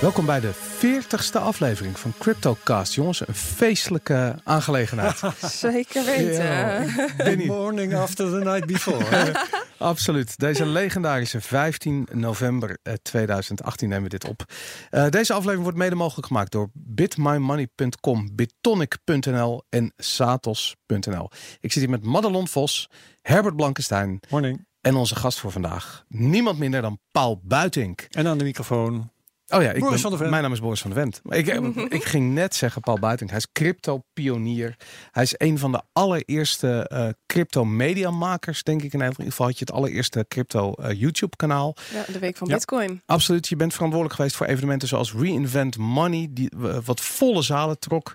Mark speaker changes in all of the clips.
Speaker 1: Welkom bij de 40ste aflevering van CryptoCast. Jongens, een feestelijke aangelegenheid.
Speaker 2: Zeker weten.
Speaker 3: The morning after the night before.
Speaker 1: Absoluut. Deze legendarische 15 november 2018 nemen we dit op. Uh, deze aflevering wordt mede mogelijk gemaakt door bitmymoney.com, bitonic.nl en satos.nl. Ik zit hier met Madelon Vos, Herbert Blankenstein.
Speaker 3: Morning.
Speaker 1: En onze gast voor vandaag, niemand minder dan Paul Buitink.
Speaker 3: En aan de microfoon
Speaker 1: Oh ja, ik ben, van mijn naam is Boris van de Vent. Ik, ik ging net zeggen Paul Buiting. Hij is crypto-pionier. Hij is een van de allereerste uh, crypto-mediamakers, denk ik in ieder geval. Had je het allereerste crypto-YouTube-kanaal.
Speaker 2: Uh, ja, de week van Bitcoin.
Speaker 1: Absoluut. Je bent verantwoordelijk geweest voor evenementen zoals Reinvent Money, die wat volle zalen trok.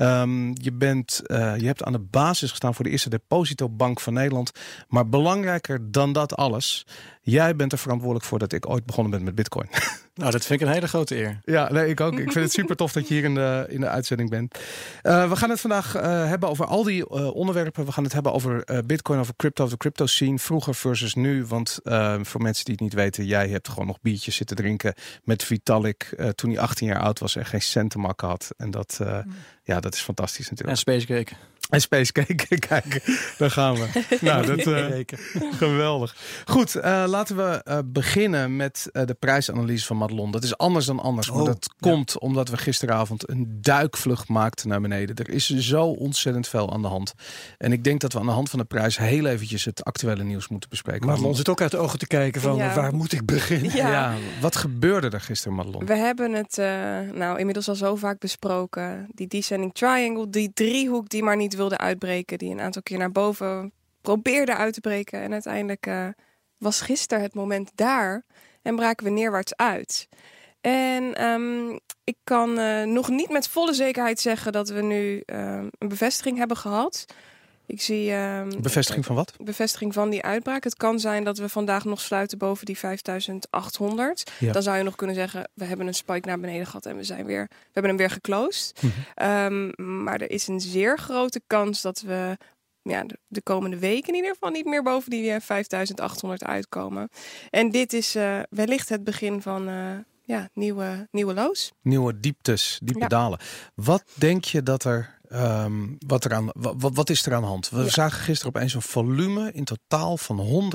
Speaker 1: Um, je, bent, uh, je hebt aan de basis gestaan voor de eerste depositobank van Nederland. Maar belangrijker dan dat alles, jij bent er verantwoordelijk voor dat ik ooit begonnen ben met Bitcoin.
Speaker 3: Nou, dat vind ik een hele grote eer.
Speaker 1: Ja, nee, ik ook. Ik vind het super tof dat je hier in de, in de uitzending bent. Uh, we gaan het vandaag uh, hebben over al die uh, onderwerpen. We gaan het hebben over Bitcoin, over crypto, de crypto scene, vroeger versus nu. Want voor mensen die het niet weten, jij hebt gewoon nog biertjes zitten drinken met Vitalik toen hij 18 jaar oud was en geen cent te makken had. En dat, mm. Ja, dat is fantastisch natuurlijk.
Speaker 3: En Space Cake.
Speaker 1: En Space Cake, kijk, daar gaan we. nou, dat, uh, geweldig. Goed, uh, laten we uh, beginnen met de prijsanalyse van Madelon. Dat is anders dan anders, maar oh, dat ja. komt omdat we gisteravond een duikvlucht maakten naar beneden. Er is zo ontzettend veel aan de hand. En ik denk dat we aan de hand van de prijs heel eventjes het actuele nieuws moeten bespreken.
Speaker 3: Madelon zit ook uit de ogen te kijken van ja. waar moet ik beginnen?
Speaker 1: Ja. ja. wat gebeurde er gisteren, Madelon?
Speaker 2: We hebben het nou inmiddels al zo vaak besproken. Die descending triangle, die driehoek die maar niet wilde uitbreken. Die een aantal keer naar boven probeerde uit te breken. En uiteindelijk uh, was gisteren het moment daar. En braken we neerwaarts uit. En um, ik kan uh, nog niet met volle zekerheid zeggen dat we nu uh, een bevestiging hebben gehad. Ik zie. Uh,
Speaker 1: bevestiging van wat?
Speaker 2: Bevestiging van die uitbraak. Het kan zijn dat we vandaag nog sluiten boven die 5800. Ja. Dan zou je nog kunnen zeggen: we hebben een spike naar beneden gehad en we zijn weer. We hebben hem weer geclosed. Mm -hmm. um, maar er is een zeer grote kans dat we. Ja, de, de komende weken in ieder geval niet meer boven die 5800 uitkomen. En dit is uh, wellicht het begin van uh, ja, nieuwe, nieuwe lows.
Speaker 1: Nieuwe dieptes, diepe ja. dalen. Wat denk je dat er Um, wat, er aan, wat, wat, is er aan de hand? We ja. zagen gisteren opeens een volume in totaal van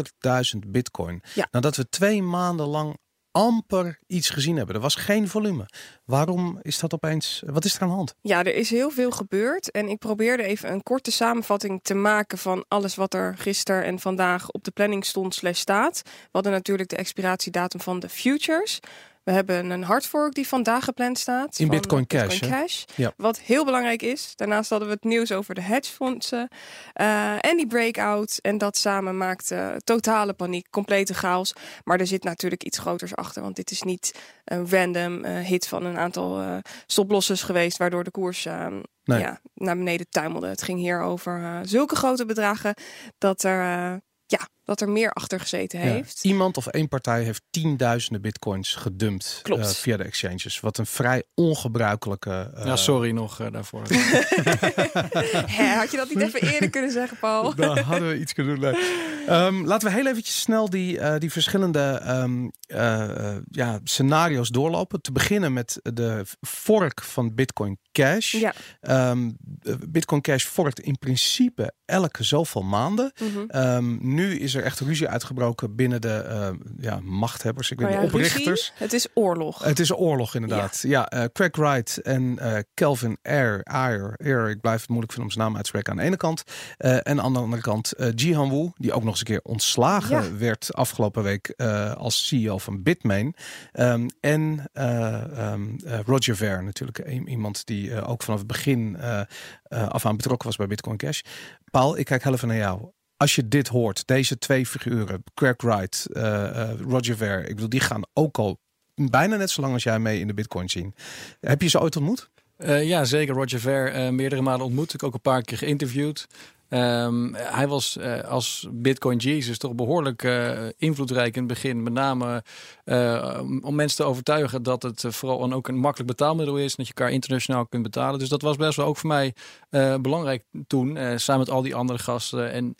Speaker 1: 100.000 bitcoin.
Speaker 2: Ja.
Speaker 1: Nadat we twee maanden lang amper iets gezien hebben. Er was geen volume. Waarom is dat opeens? Wat is er aan de hand?
Speaker 2: Ja, er is heel veel gebeurd. En ik probeerde even een korte samenvatting te maken van alles wat er gisteren en vandaag op de planning stond slash staat. We hadden natuurlijk de expiratiedatum van de futures. We hebben een hardfork die vandaag gepland staat.
Speaker 1: In Bitcoin Cash.
Speaker 2: Bitcoin Cash ja. Wat heel belangrijk is. Daarnaast hadden we het nieuws over de hedgefondsen. Uh, en die breakout. En dat samen maakte totale paniek. Complete chaos. Maar er zit natuurlijk iets groters achter. Want dit is niet een random uh, hit van een aantal uh, stoplossers geweest. Waardoor de koers nee. ja, naar beneden tuimelde. Het ging hier over zulke grote bedragen. Dat er ja, dat er meer achter gezeten heeft.
Speaker 1: Ja, iemand of één partij heeft tienduizenden bitcoins gedumpt uh, via de exchanges. Wat een vrij ongebruikelijke.
Speaker 3: Uh... Ja, sorry nog uh, daarvoor.
Speaker 2: Hè, had je dat niet even eerder kunnen zeggen, Paul?
Speaker 1: Dan hadden we iets kunnen doen. Um, laten we heel eventjes snel die, die verschillende um, ja, scenario's doorlopen. Te beginnen met de fork van Bitcoin Cash.
Speaker 2: Ja.
Speaker 1: Um, Bitcoin Cash forkt in principe elke zoveel maanden. Mm -hmm. nu is er echt ruzie uitgebroken binnen de uh, ja, machthebbers, ik weet
Speaker 2: ja,
Speaker 1: niet, oprichters.
Speaker 2: Ruzie? Het is oorlog.
Speaker 1: Het is oorlog inderdaad. Ja, ja uh, Craig Wright en uh, Kelvin Ayer, Ayer, Ayer, ik blijf het moeilijk vinden om zijn naam uit te spreken aan de ene kant. en aan de andere kant Jihan Wu, die ook nog eens een keer ontslagen ja. werd afgelopen week als CEO van Bitmain. Um, en um, Roger Ver natuurlijk, iemand die ook vanaf het begin af aan betrokken was bij Bitcoin Cash. Paul, ik kijk heel even naar jou als je dit hoort, deze twee figuren, Craig Wright, uh, uh, Roger Ver, ik bedoel, die gaan ook al bijna net zo lang als jij mee in de Bitcoin zien. Heb je ze ooit ontmoet?
Speaker 3: Uh, ja, zeker. Roger Ver meerdere malen ontmoet. Ik ook een paar keer geïnterviewd. Ehm, hij was als Bitcoin Jesus toch behoorlijk invloedrijk in het begin. Met name om mensen te overtuigen dat het vooral ook een makkelijk betaalmiddel is. Dat je elkaar internationaal kunt betalen. Dus dat was best wel ook voor mij belangrijk toen. samen met al die andere gasten. En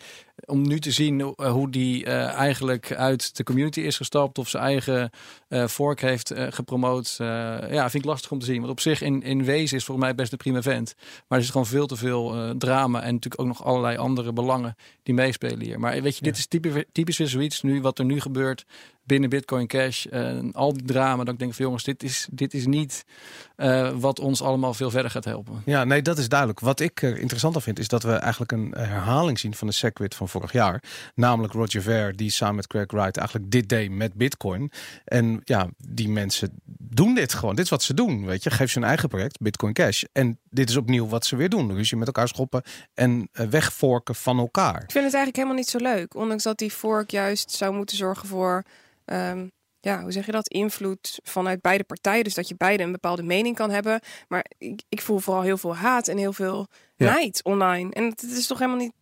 Speaker 3: om nu te zien eh, hoe die uh, eigenlijk uit de community is gestapt of zijn eigen uh, fork heeft uh, gepromoot. ja, vind ik lastig om te zien. Want op zich in, in wezen is volgens mij best een prima vent. Maar er is gewoon veel te veel drama en natuurlijk ook nog allerlei andere belangen die meespelen hier. Maar weet je, dit is typisch, typisch weer zoiets nu wat er nu gebeurt binnen Bitcoin Cash. en al die drama. Dat ik denk van jongens, dit is, dit is niet wat ons allemaal veel verder gaat helpen.
Speaker 1: Ja, nee, dat is duidelijk. Wat ik interessanter vind is dat we eigenlijk een herhaling zien van de SegWit van vorig jaar. Namelijk Roger Ver, die samen met Craig Wright eigenlijk dit deed met Bitcoin. En ja, die mensen doen dit gewoon. Dit is wat ze doen, weet je. Geef ze een eigen project, Bitcoin Cash. En dit is opnieuw wat ze weer doen. Dus je met elkaar schoppen en uh, wegvorken van elkaar.
Speaker 2: Ik vind het eigenlijk helemaal niet zo leuk. Ondanks dat die fork juist zou moeten zorgen voor... Um, ja, hoe zeg je dat? Invloed vanuit beide partijen. Dus dat je beide een bepaalde mening kan hebben. Maar ik, ik voel vooral heel veel haat en heel veel ja. nijd online. En het is toch helemaal niet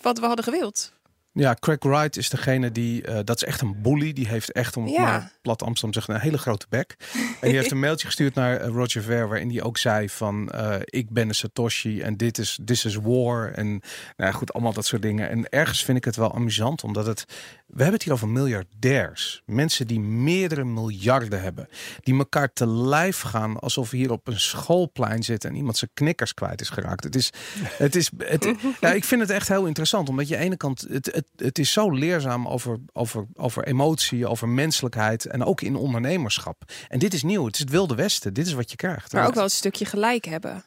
Speaker 2: wat we hadden gewild.
Speaker 1: Ja, Craig Wright is degene die, uh, dat is echt een bully. Die heeft echt, om ja. maar plat Amsterdam zeggen, een hele grote bek. en die heeft een mailtje gestuurd naar eh, Roger Ver, waarin hij ook zei van, uh, ik ben een Satoshi en dit is, this is war. En nou ja, goed, allemaal dat soort dingen. En ergens vind ik het wel amusant, omdat het, we hebben het hier over miljardairs. Mensen die meerdere miljarden hebben. Die elkaar te lijf gaan alsof we hier op een schoolplein zitten en iemand zijn knikkers kwijt is geraakt. Het is, het is, het, ja, ik vind het echt heel interessant, omdat je aan de ene kant, het, het, het is zo leerzaam over, over, over emotie, over menselijkheid en ook in ondernemerschap. En dit is nieuw, het is het wilde westen, dit is wat je krijgt.
Speaker 2: Maar ook wel een stukje gelijk hebben.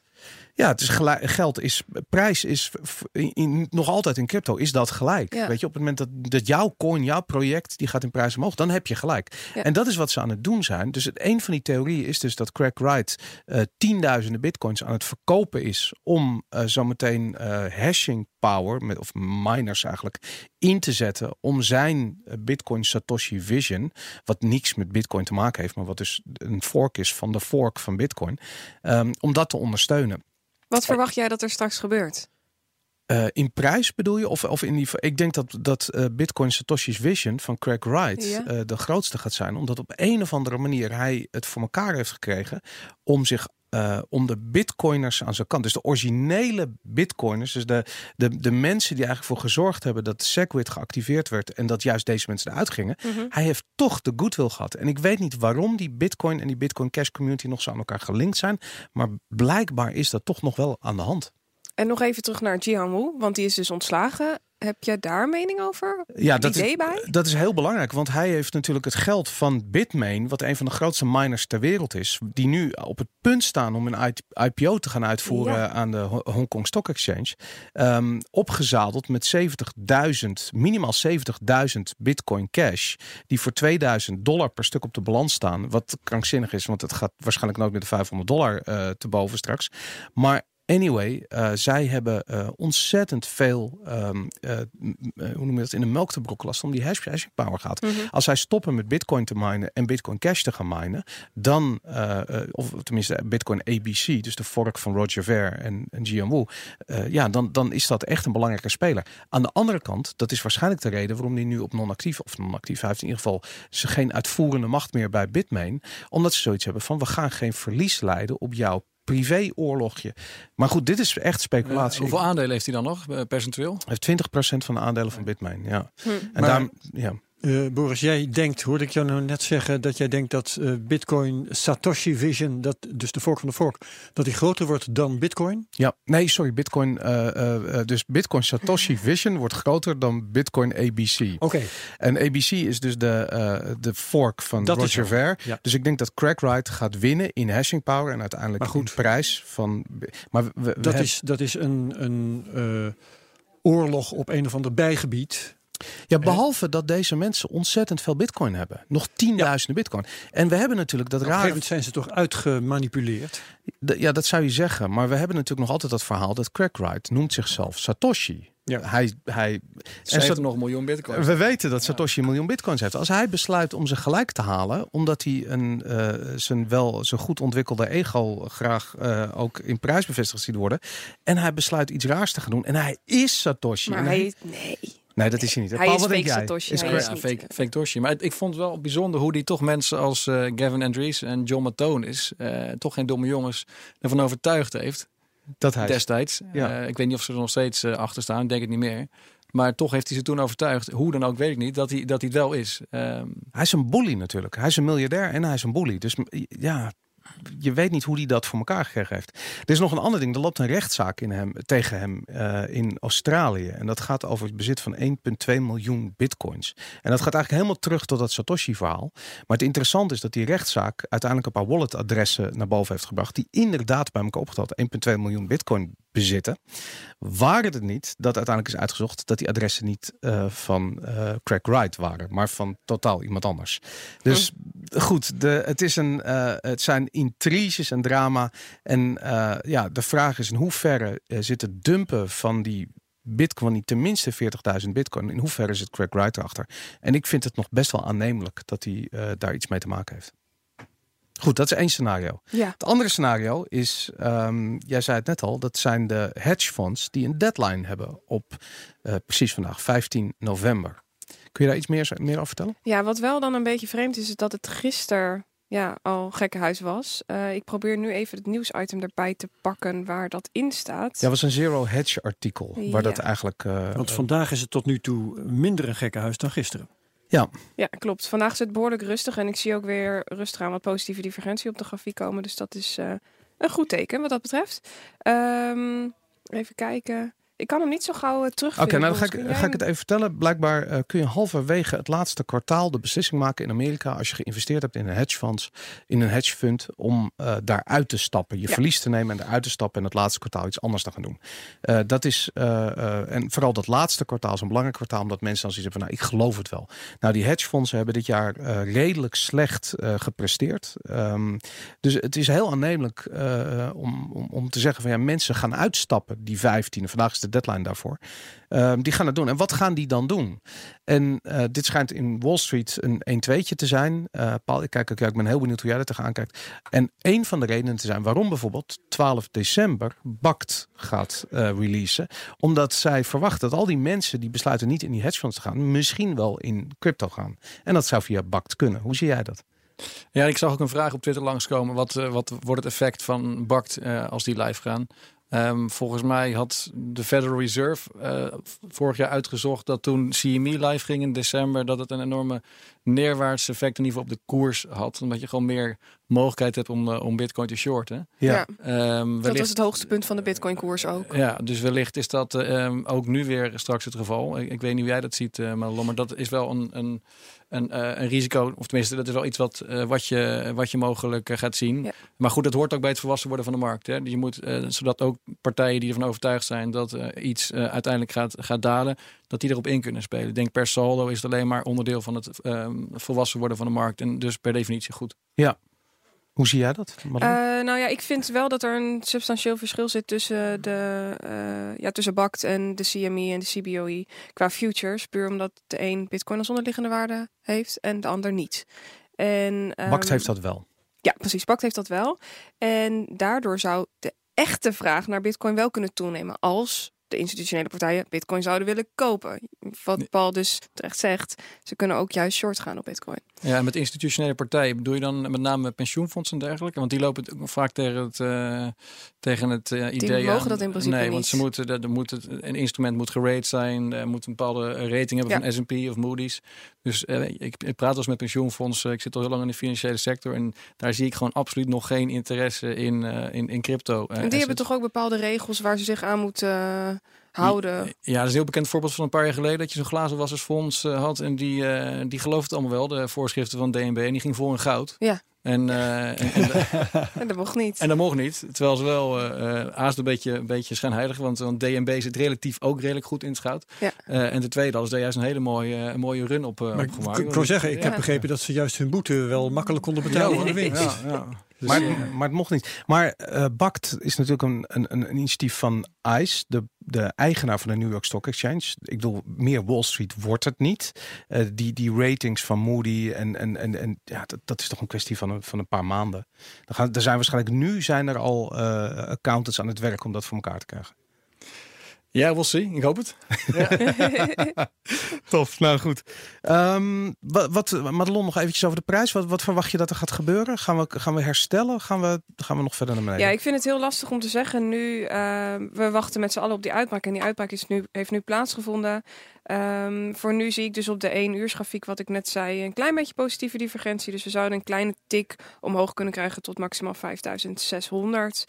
Speaker 1: Ja, het is gelijk, geld is, prijs is in, nog altijd in crypto is dat gelijk. Weet je, op het moment dat, dat jouw coin, jouw project, die gaat in prijs omhoog, dan heb je gelijk. En dat is wat ze aan het doen zijn. Dus het, een van die theorieën is dus dat Craig Wright uh, tienduizenden bitcoins aan het verkopen is om uh, zometeen uh, hashing power, met, of miners eigenlijk, in te zetten om zijn Bitcoin Satoshi Vision, wat niks met Bitcoin te maken heeft, maar wat dus een fork is van de fork van Bitcoin, um, om dat te ondersteunen.
Speaker 2: Wat verwacht jij dat er straks gebeurt?
Speaker 1: Uh, in prijs bedoel je? Of, of in die, ik denk dat, dat uh, Bitcoin Satoshi's Vision van Craig Wright ja. uh, de grootste gaat zijn. Omdat op een of andere manier hij het voor elkaar heeft gekregen om zich om de bitcoiners aan zijn kant. Dus de originele bitcoiners. Dus de, de, de mensen die eigenlijk voor gezorgd hebben dat Segwit geactiveerd werd. En dat juist deze mensen eruit gingen. Mm -hmm. Hij heeft toch de goodwill gehad. En ik weet niet waarom die bitcoin en die bitcoin cash community nog zo aan elkaar gelinkt zijn. Maar blijkbaar is dat toch nog wel aan de hand.
Speaker 2: En nog even terug naar Jihan Wu, want die is dus ontslagen. Heb jij daar mening over?
Speaker 1: Ja, dat is, bij? dat is heel belangrijk. Want hij heeft natuurlijk het geld van Bitmain, wat een van de grootste miners ter wereld is, die nu op het punt staan om een IPO te gaan uitvoeren ja. aan de Hong Kong Stock Exchange, um, opgezadeld met 70.000, minimaal 70.000 Bitcoin cash, die voor 2000 dollar per stuk op de balans staan. Wat krankzinnig is, want het gaat waarschijnlijk nooit meer de 500 dollar uh, te boven straks. Maar Anyway, uh, zij hebben uh, ontzettend veel, um, uh, hoe noem je dat, in de melk te brokken om die hash, hashing power gaat. Mm -hmm. Als zij stoppen met bitcoin te minen en bitcoin cash te gaan minen, dan, of tenminste bitcoin ABC, dus de fork van Roger Ver en, en ja, dan, dan is dat echt een belangrijke speler. Aan de andere kant, dat is waarschijnlijk de reden waarom die nu op non-actief, of non-actief, hij heeft in ieder geval ze geen uitvoerende macht meer bij Bitmain, omdat ze zoiets hebben van we gaan geen verlies leiden op jouw privéoorlogje. Maar goed, dit is echt speculatie.
Speaker 3: Uh, hoeveel aandelen heeft hij dan nog, uh, percentueel?
Speaker 1: Hij heeft 20% van de aandelen van Bitmain, ja. Hm. En
Speaker 3: maar, daar, ja. Uh, Boris, jij denkt, hoorde ik jou nou net zeggen, dat jij denkt dat uh, Bitcoin Satoshi Vision, dat, dus de fork van de fork, dat die groter wordt dan Bitcoin?
Speaker 1: Ja, nee, sorry, Bitcoin, uh, dus Bitcoin Satoshi Vision wordt groter dan Bitcoin ABC. Oké.
Speaker 3: Okay.
Speaker 1: En ABC is dus de, de fork van dat Roger Ver. Ja. Dus ik denk dat Wright gaat winnen in hashing power en uiteindelijk goed. in prijs van. Maar we, we
Speaker 3: dat, is, dat is een, een oorlog op een of ander bijgebied
Speaker 1: Ja, behalve dat deze mensen ontzettend veel bitcoin hebben. Nog tienduizenden bitcoin. En we hebben natuurlijk dat
Speaker 4: Op gegeven moment zijn ze toch uitgemanipuleerd.
Speaker 1: D- Ja, dat zou je zeggen. Maar we hebben natuurlijk nog altijd dat verhaal dat Crackright noemt zichzelf Satoshi.
Speaker 4: Ja.
Speaker 1: Hij, hij, en
Speaker 3: heeft nog een miljoen bitcoin.
Speaker 1: we weten dat Satoshi een miljoen bitcoins heeft. Als hij besluit om ze gelijk te halen, omdat hij een, eh, zijn wel zo goed ontwikkelde ego graag eh, ook in prijs bevestigd ziet worden. En hij besluit iets raars te gaan doen. En hij is Satoshi.
Speaker 2: Maar
Speaker 1: En
Speaker 2: hij, nee.
Speaker 1: Nee, dat is hij niet.
Speaker 2: Hij
Speaker 1: Paul,
Speaker 2: is
Speaker 1: wat denk
Speaker 2: fake
Speaker 1: jij?
Speaker 2: Satoshi,
Speaker 1: Is
Speaker 2: hij
Speaker 1: Craig-
Speaker 2: is
Speaker 3: ja,
Speaker 2: niet,
Speaker 3: fake,
Speaker 2: eh,
Speaker 3: fake Toshi. Maar ik vond het wel bijzonder hoe die toch mensen als eh, Gavin Andrews en John Matonis, eh toch geen domme jongens, ervan overtuigd heeft
Speaker 1: dat hij
Speaker 3: destijds.
Speaker 1: Ja.
Speaker 3: Eh, ik weet niet of ze er nog steeds eh, achter staan, ik denk het niet meer. Maar toch heeft hij ze toen overtuigd, hoe dan ook weet ik niet, dat hij, dat hij het wel is. Ehm,
Speaker 1: Hij is een bully natuurlijk. Hij is een miljardair en hij is een bully. Dus ja, je weet niet hoe hij dat voor elkaar gekregen heeft. Er is nog een ander ding. Er loopt een rechtszaak in hem, tegen hem eh, in Australië. En dat gaat over het bezit van 1,2 miljoen bitcoins. En dat gaat eigenlijk helemaal terug tot dat Satoshi-verhaal. Maar het interessante is dat die rechtszaak uiteindelijk een paar walletadressen naar boven heeft gebracht. Die inderdaad bij elkaar opgeteld 1,2 miljoen bitcoin bezitten. Waren het niet dat uiteindelijk is uitgezocht dat die adressen niet eh, van eh Craig Wright waren, maar van totaal iemand anders. Dus goed, de, het, is een, eh, het zijn intriges en drama. En ja, de vraag is in hoeverre zit het dumpen van die bitcoin, die tenminste 40.000 bitcoin, in hoeverre zit Craig Wright erachter? En ik vind het nog best wel aannemelijk dat hij daar iets mee te maken heeft. Goed, dat is één scenario.
Speaker 2: Ja.
Speaker 1: Het andere scenario is, ehm, jij zei het net al, dat zijn de hedgefonds die een deadline hebben op eh, precies vandaag, 15 november. Kun je daar iets meer, meer over vertellen?
Speaker 2: ja, wat wel dan een beetje vreemd is, is dat het gisteren ja, al gekkenhuis was. Eh, ik probeer nu even het nieuwsitem erbij te pakken waar dat in staat.
Speaker 1: Ja, was een zero hedge artikel, waar
Speaker 2: Ja.
Speaker 1: dat eigenlijk... eh,
Speaker 4: Want vandaag is het tot nu toe minder een gekkenhuis dan gisteren.
Speaker 1: Ja,
Speaker 2: Ja, klopt. Vandaag is het behoorlijk rustig en ik zie ook weer rustig aan wat positieve divergentie op de grafiek komen. Dus dat is eh, een goed teken wat dat betreft. Ehm, even kijken. Ik kan hem niet zo gauw uh,
Speaker 1: Oké,
Speaker 2: terugvinden.
Speaker 1: nou dan ga ik, ga ik het even vertellen. Blijkbaar eh, kun je halverwege het laatste kwartaal de beslissing maken in Amerika als je geïnvesteerd hebt in een hedgefonds, in een hedgefund, om eh daaruit te stappen, je
Speaker 2: Ja.
Speaker 1: verlies te nemen en eruit te stappen en het laatste kwartaal iets anders te gaan doen. Eh, dat is eh, eh, en vooral dat laatste kwartaal is een belangrijk kwartaal, omdat mensen dan zoiets hebben van, nou, ik geloof het wel. Nou, die hedgefondsen hebben dit jaar eh, redelijk slecht eh, gepresteerd. Ehm, dus het is heel aannemelijk eh, om, om, om te zeggen van ja, mensen gaan uitstappen die 15. Vandaag is de deadline daarvoor. Ehm, die gaan het doen. En wat gaan die dan doen? En eh, dit schijnt in Wall Street een 1-2'tje te zijn. Eh, Paul, ik, kijk, ook, ik ben heel benieuwd hoe jij er tegenaan kijkt. En een van de redenen te zijn waarom bijvoorbeeld 12 december BACT gaat eh, releasen. Omdat zij verwachten dat al die mensen die besluiten niet in die hedgefonds te gaan, misschien wel in crypto gaan. En dat zou via BACT kunnen. Hoe zie jij dat?
Speaker 3: Ja, ik zag ook een vraag op Twitter langskomen. Wat, wat wordt het effect van BACT eh, als die live gaan? Ehm, volgens mij had de Federal Reserve eh, vorig jaar uitgezocht dat toen CME live ging in december, dat het een enorme neerwaarts effect in ieder geval op de koers had. Omdat je gewoon meer mogelijkheid hebt om, eh, om bitcoin te shorten.
Speaker 2: Ja,
Speaker 3: Ehm,
Speaker 2: dat
Speaker 3: wellicht-
Speaker 2: was het hoogste punt van de Bitcoin-koers ook.
Speaker 3: ja, dus wellicht is dat eh, ehm, ook nu weer straks het geval. Ik, ik weet niet hoe jij dat ziet, eh Madelon, maar dat is wel een, een, een, eh, een risico. Of tenminste, dat is wel iets wat, eh, wat, je, wat je mogelijk eh, gaat zien.
Speaker 2: Ja.
Speaker 3: Maar goed, dat hoort ook bij het volwassen worden van de markt. Hè. Je moet, eh, zodat ook partijen die ervan overtuigd zijn dat eh, iets uiteindelijk gaat, gaat dalen, dat die erop in kunnen spelen. Ik denk per saldo is het alleen maar onderdeel van het ehm, volwassen worden van de markt. En dus per definitie goed.
Speaker 1: Hoe zie jij dat?
Speaker 2: Eh, nou ja, ik vind wel dat er een substantieel verschil zit tussen de uh, ja, tussen BACT en de CME en de CBOE qua futures. Puur omdat de een bitcoin als onderliggende waarde heeft en de ander niet. En, um,
Speaker 1: BACT heeft dat wel.
Speaker 2: Ja, precies. BACT heeft dat wel. En daardoor zou de echte vraag naar bitcoin wel kunnen toenemen als de institutionele partijen bitcoin zouden willen kopen. Wat Paul dus terecht zegt, ze kunnen ook juist short gaan op bitcoin.
Speaker 3: Ja, en met institutionele partijen bedoel je dan met name pensioenfondsen en dergelijke? Want die lopen vaak tegen het, uh, tegen het uh, idee
Speaker 2: Die mogen
Speaker 3: aan.
Speaker 2: dat in principe
Speaker 3: Nee,
Speaker 2: niet.
Speaker 3: want ze moeten, er moet het, een instrument moet gerate zijn, er moet een bepaalde rating hebben
Speaker 2: Ja.
Speaker 3: van S&P of Moody's. Dus uh, ik, ik praat wel eens met pensioenfondsen, ik zit al heel lang in de financiële sector en daar zie ik gewoon absoluut nog geen interesse in, in, in crypto.
Speaker 2: en die hebben toch ook bepaalde regels waar ze zich aan moeten houden.
Speaker 3: Ja, dat is een heel bekend voorbeeld van een paar jaar geleden dat je zo'n glazenwassersfonds uh, had en die, uh, die geloofde allemaal wel, de voorschriften van DNB en die ging vol in goud.
Speaker 2: Ja.
Speaker 3: En, uh, en,
Speaker 2: dat mocht niet.
Speaker 3: En dat mocht niet. Terwijl ze wel uh, een beetje, een beetje schijnheilig. Want, want DNB zit relatief ook redelijk goed in het schout.
Speaker 2: Ja.
Speaker 3: Uh, en de tweede hadden ze daar juist een hele mooie, een mooie run op,
Speaker 4: maar
Speaker 3: opgemaakt.
Speaker 4: Ik, ik wil zeggen, ik ja. heb begrepen dat ze juist hun boete wel makkelijk konden betalen van de winst.
Speaker 1: Ja, ja. Dus, maar, maar het mocht niet. Maar uh, BACT is natuurlijk een, een, een initiatief van ICE, de, de eigenaar van de New York Stock Exchange. Ik bedoel, meer Wall Street wordt het niet. Uh, die, die ratings van Moody en, en, en, en ja, dat, dat is toch een kwestie van een, van een paar maanden. Dan gaan, er zijn waarschijnlijk nu zijn er al uh, accountants aan het werk om dat voor elkaar te krijgen.
Speaker 3: Ja, we'll see. Ik hoop het.
Speaker 1: Ja. Tof, nou goed. Um, wat, wat, Madelon, nog eventjes over de prijs. Wat, wat verwacht je dat er gaat gebeuren? Gaan we, gaan we herstellen? Gaan we, gaan we nog verder naar beneden?
Speaker 2: Ja, ik vind het heel lastig om te zeggen nu. Uh, we wachten met z'n allen op die uitbraak. En die uitbraak is nu, heeft nu plaatsgevonden. Um, voor nu zie ik dus op de 1 uursgrafiek, wat ik net zei, een klein beetje positieve divergentie. Dus we zouden een kleine tik omhoog kunnen krijgen tot maximaal 5600.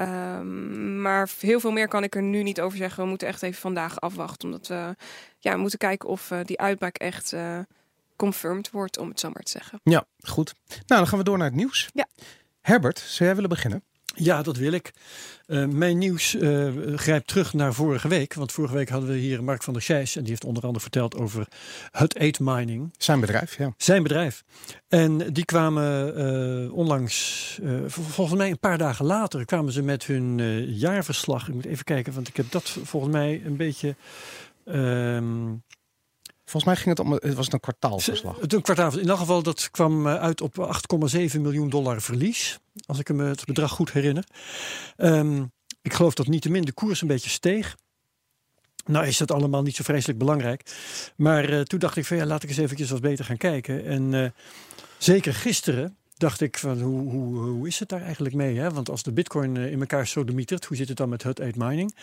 Speaker 2: Um, maar heel veel meer kan ik er nu niet over zeggen. We moeten echt even vandaag afwachten. Omdat we ja, moeten kijken of uh, die uitbraak echt uh, confirmed wordt, om het zo maar te zeggen.
Speaker 1: Ja, goed. Nou, dan gaan we door naar het nieuws.
Speaker 2: Ja.
Speaker 1: Herbert, zou jij willen beginnen?
Speaker 4: Ja, dat wil ik. Uh, mijn nieuws uh, grijpt terug naar vorige week. Want vorige week hadden we hier Mark van der Scheijs. En die heeft onder andere verteld over Hut 8 Mining.
Speaker 1: Zijn bedrijf, ja.
Speaker 4: Zijn bedrijf. En die kwamen uh, onlangs, volgens mij een paar dagen later, kwamen ze met hun jaarverslag. Ik moet even kijken, want ik heb dat volgens mij een beetje... Um,
Speaker 1: Volgens mij ging het om, het was een kwartaalverslag.
Speaker 4: Het een kwartaal. In elk geval, dat kwam uit op 8,7 miljoen dollar verlies. Als ik me het bedrag goed herinner. Um, ik geloof dat niettemin de koers een beetje steeg. Nou is dat allemaal niet zo vreselijk belangrijk. Maar uh, toen dacht ik van ja, laat ik eens eventjes wat beter gaan kijken. En zeker gisteren dacht ik van hoe, hoe, hoe is het daar eigenlijk mee? Hè? Want als de bitcoin in elkaar sodemietert, hoe zit het dan met Hut 8 Mining?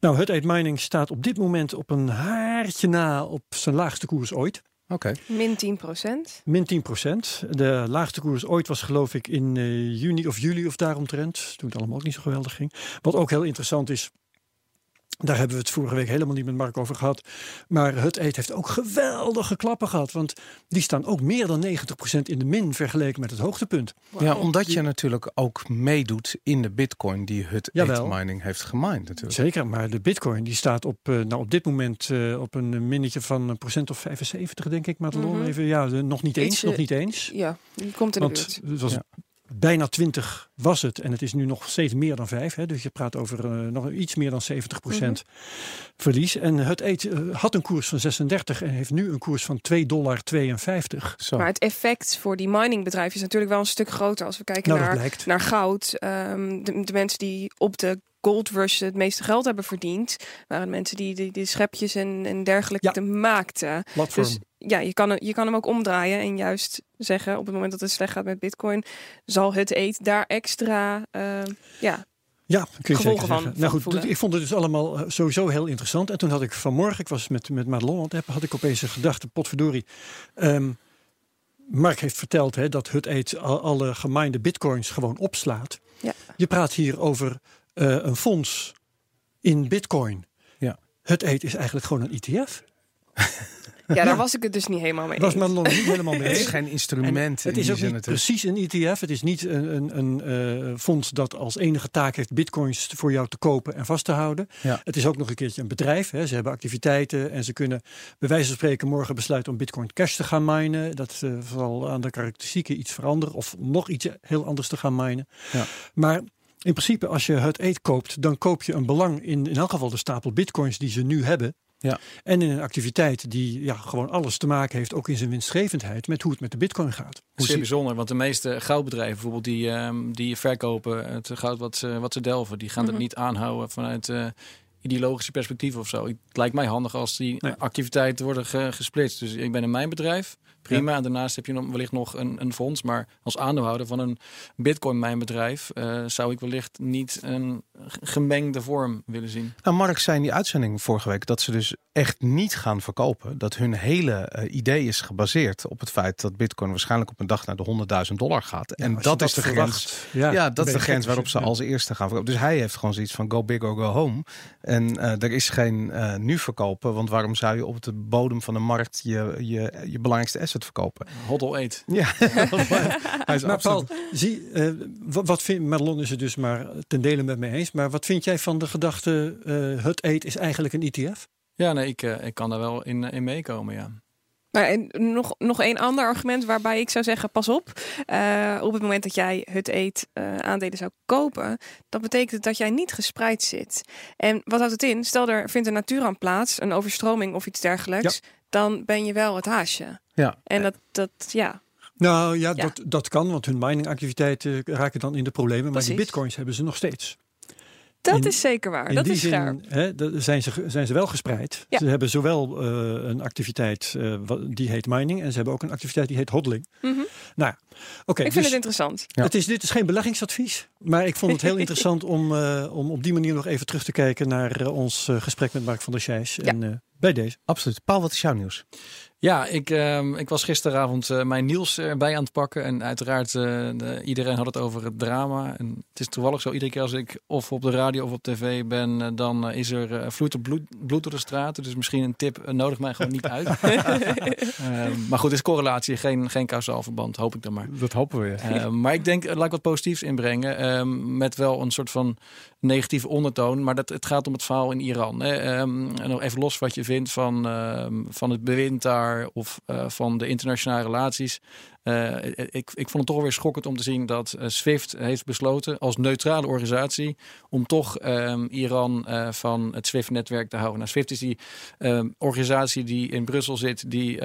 Speaker 4: Nou, Hut 8 Mining staat op dit moment op een haartje na op zijn laagste koers ooit.
Speaker 1: Oké. Okay.
Speaker 2: Min 10 procent.
Speaker 4: Min 10 procent. De laagste koers ooit was geloof ik in uh, juni of juli of daaromtrent. Toen het allemaal ook niet zo geweldig ging. Wat ook heel interessant is, daar hebben we het vorige week helemaal niet met Mark over gehad. Maar Hut Eet heeft ook geweldige klappen gehad. Want die staan ook meer dan 90% in de min vergeleken met het hoogtepunt.
Speaker 1: Wow. Ja, omdat je natuurlijk ook meedoet in de bitcoin die Hut Eet Mining heeft gemined natuurlijk.
Speaker 4: Zeker, maar de bitcoin die staat op, uh, nou, op dit moment uh, op een minnetje van een procent of 75 denk ik. Maar mm -hmm. even, ja, nog niet eens,
Speaker 2: Iets,
Speaker 4: nog niet eens.
Speaker 2: Ja, die komt in de
Speaker 4: Want
Speaker 2: buurt.
Speaker 4: het was
Speaker 1: Ja.
Speaker 4: Bijna 20 was het. En het is nu nog steeds meer dan 5. Hè? Dus je praat over uh, nog iets meer dan 70 procent verlies. En het eet, uh, had een koers van 36 en heeft nu een koers van 2,52 dollar.
Speaker 1: Zo.
Speaker 2: Maar het effect voor die miningbedrijven is natuurlijk wel een stuk groter als we kijken
Speaker 4: Nou,
Speaker 2: naar, naar goud. Um, de, de mensen die op de Gold Rush het meeste geld hebben verdiend, waren mensen die die, die schepjes en, en dergelijke
Speaker 4: Ja.
Speaker 2: maakten.
Speaker 4: Platform.
Speaker 2: Dus ja, je kan, je kan hem ook omdraaien en juist zeggen op het moment dat het slecht gaat met Bitcoin, zal het eet daar extra uh, ja,
Speaker 4: Ja, kun je
Speaker 2: gevolgen
Speaker 4: zeker
Speaker 2: van-
Speaker 4: zeggen.
Speaker 2: van
Speaker 4: nou goed, ik vond het dus allemaal eh, sowieso heel interessant. En toen had ik vanmorgen, ik was met, met Madelon aan het appen, had ik opeens een gedachte, potverdorie. Ehm, Mark heeft verteld hè, dat Hut Eet al, alle geminde bitcoins gewoon opslaat.
Speaker 2: Ja.
Speaker 4: Je praat hier over eh, een fonds in bitcoin.
Speaker 1: Ja.
Speaker 4: Hut Eet is eigenlijk gewoon een ETF.
Speaker 2: ja, daar was ik het dus niet helemaal mee
Speaker 4: Was
Speaker 2: eens.
Speaker 4: Madelon niet helemaal mee
Speaker 1: Het is
Speaker 4: eens.
Speaker 1: geen instrument.
Speaker 4: En het
Speaker 1: in
Speaker 4: is ook
Speaker 1: zin
Speaker 4: niet
Speaker 1: natuurlijk.
Speaker 4: precies een ETF. Het is niet een, een, een eh, fonds dat als enige taak heeft bitcoins voor jou te kopen en vast te houden.
Speaker 1: Ja.
Speaker 4: Het is ook nog een keertje een bedrijf. Hè. Ze hebben activiteiten en ze kunnen bij wijze van spreken morgen besluiten om bitcoin cash te gaan minen. Dat eh, zal aan de karakteristieken iets veranderen of nog iets heel anders te gaan minen.
Speaker 1: Ja.
Speaker 4: Maar in principe als je het eet koopt, dan koop je een belang in in elk geval de stapel bitcoins die ze nu hebben.
Speaker 1: Ja.
Speaker 4: En in een activiteit die ja, gewoon alles te maken heeft, ook in zijn winstgevendheid, met hoe het met de bitcoin gaat.
Speaker 3: Hoe zeer bijzonder, want de meeste goudbedrijven bijvoorbeeld die, ehm, die verkopen het goud wat ze, wat ze delven, die gaan
Speaker 2: Mhm.
Speaker 3: het niet aanhouden vanuit eh, ideologische perspectief of zo. Het lijkt mij handig als die
Speaker 4: Nee.
Speaker 3: activiteiten worden ge- gesplitst. Dus ik ben in mijn bedrijf, prima. En daarnaast heb je wellicht nog een, een fonds. Maar als aandeelhouder van een bitcoin mijnbedrijf uh, zou ik wellicht niet een, gemengde vorm willen zien.
Speaker 1: Nou, Mark zei in die uitzending vorige week dat ze dus echt niet gaan verkopen. Dat hun hele eh, idee is gebaseerd op het feit dat Bitcoin waarschijnlijk op een dag naar de 100.000 dollar gaat. en dat, is de grens. Ja, dat is de grens waarop ze als eerste gaan verkopen. Dus hij heeft gewoon zoiets van go big or go home. En uh, er is geen uh, nu verkopen, want waarom zou je op de bodem van de markt je, je, je belangrijkste asset verkopen?
Speaker 3: Hodl eet.
Speaker 1: Ja,
Speaker 4: hij is maar Paul, zie, wat, wat vindt Madelon is het dus maar ten dele met me eens. Maar wat vind jij van de gedachte het eet is eigenlijk een ETF?
Speaker 3: Ja, nee, ik, ik kan daar wel in, in meekomen, ja.
Speaker 2: Maar en nog, nog een ander argument waarbij ik zou zeggen: pas op. Uh, op het moment dat jij het eet uh, aandelen zou kopen, dat betekent dat jij niet gespreid zit. En wat houdt het in? Stel er vindt een natuurramp plaats, een overstroming of iets dergelijks, ja. dan ben je wel het haasje.
Speaker 1: Ja.
Speaker 2: En dat, dat ja.
Speaker 4: Nou ja, ja. Dat, dat kan, want hun miningactiviteiten raken dan in de problemen.
Speaker 2: Precies.
Speaker 4: Maar die bitcoins hebben ze nog steeds.
Speaker 2: Dat
Speaker 4: In-
Speaker 2: is zeker waar.
Speaker 4: In
Speaker 2: Dat
Speaker 4: die
Speaker 2: is
Speaker 4: zin
Speaker 2: scherp.
Speaker 4: hè, dat- zijn, ze, zijn ze wel gespreid.
Speaker 2: Ja.
Speaker 4: Ze hebben zowel eh, een activiteit eh, die heet mining en ze hebben ook een activiteit die heet hodling.
Speaker 2: Mhm.
Speaker 4: Nou, ja. oké.
Speaker 2: Ik vind
Speaker 4: dus
Speaker 2: het interessant.
Speaker 1: Ja.
Speaker 4: het is, dit is geen beleggingsadvies, maar ik vond het heel interessant om, eh, om op die manier nog even terug te kijken naar ons gesprek met Mark van der Scheijs.
Speaker 2: Ja.
Speaker 4: En eh, bij deze.
Speaker 1: Absoluut. Paul, wat is jouw nieuws?
Speaker 3: Ja, ik, ehm, ik was gisteravond eh, mijn nieuws erbij aan het pakken. En uiteraard, de- iedereen had het over het drama. En het is toevallig zo, iedere keer als ik of op de radio of op tv ben, eh, dan is er vloeit er bloed, bloed door de straten. Dus misschien een tip, nodig mij gewoon niet uit. Ehm, maar goed, het is correlatie, geen, geen kausaal verband, hoop ik dan maar.
Speaker 1: Dat hopen we.
Speaker 3: Eh, maar ik denk, laat ik wat positiefs inbrengen. ehm, met wel een soort van negatieve ondertoon. Maar dat, het gaat om het verhaal in Iran. Hè. Ehm, en nog even los wat je vindt van, ehm, van het bewind daar. Of eh, van de internationale relaties. Eh, ik, ik vond het toch weer schokkend om te zien dat eh, SWIFT heeft besloten als neutrale organisatie om toch ehm, Iran van het SWIFT-netwerk te houden. Nou, SWIFT is die organisatie die in Brussel zit, die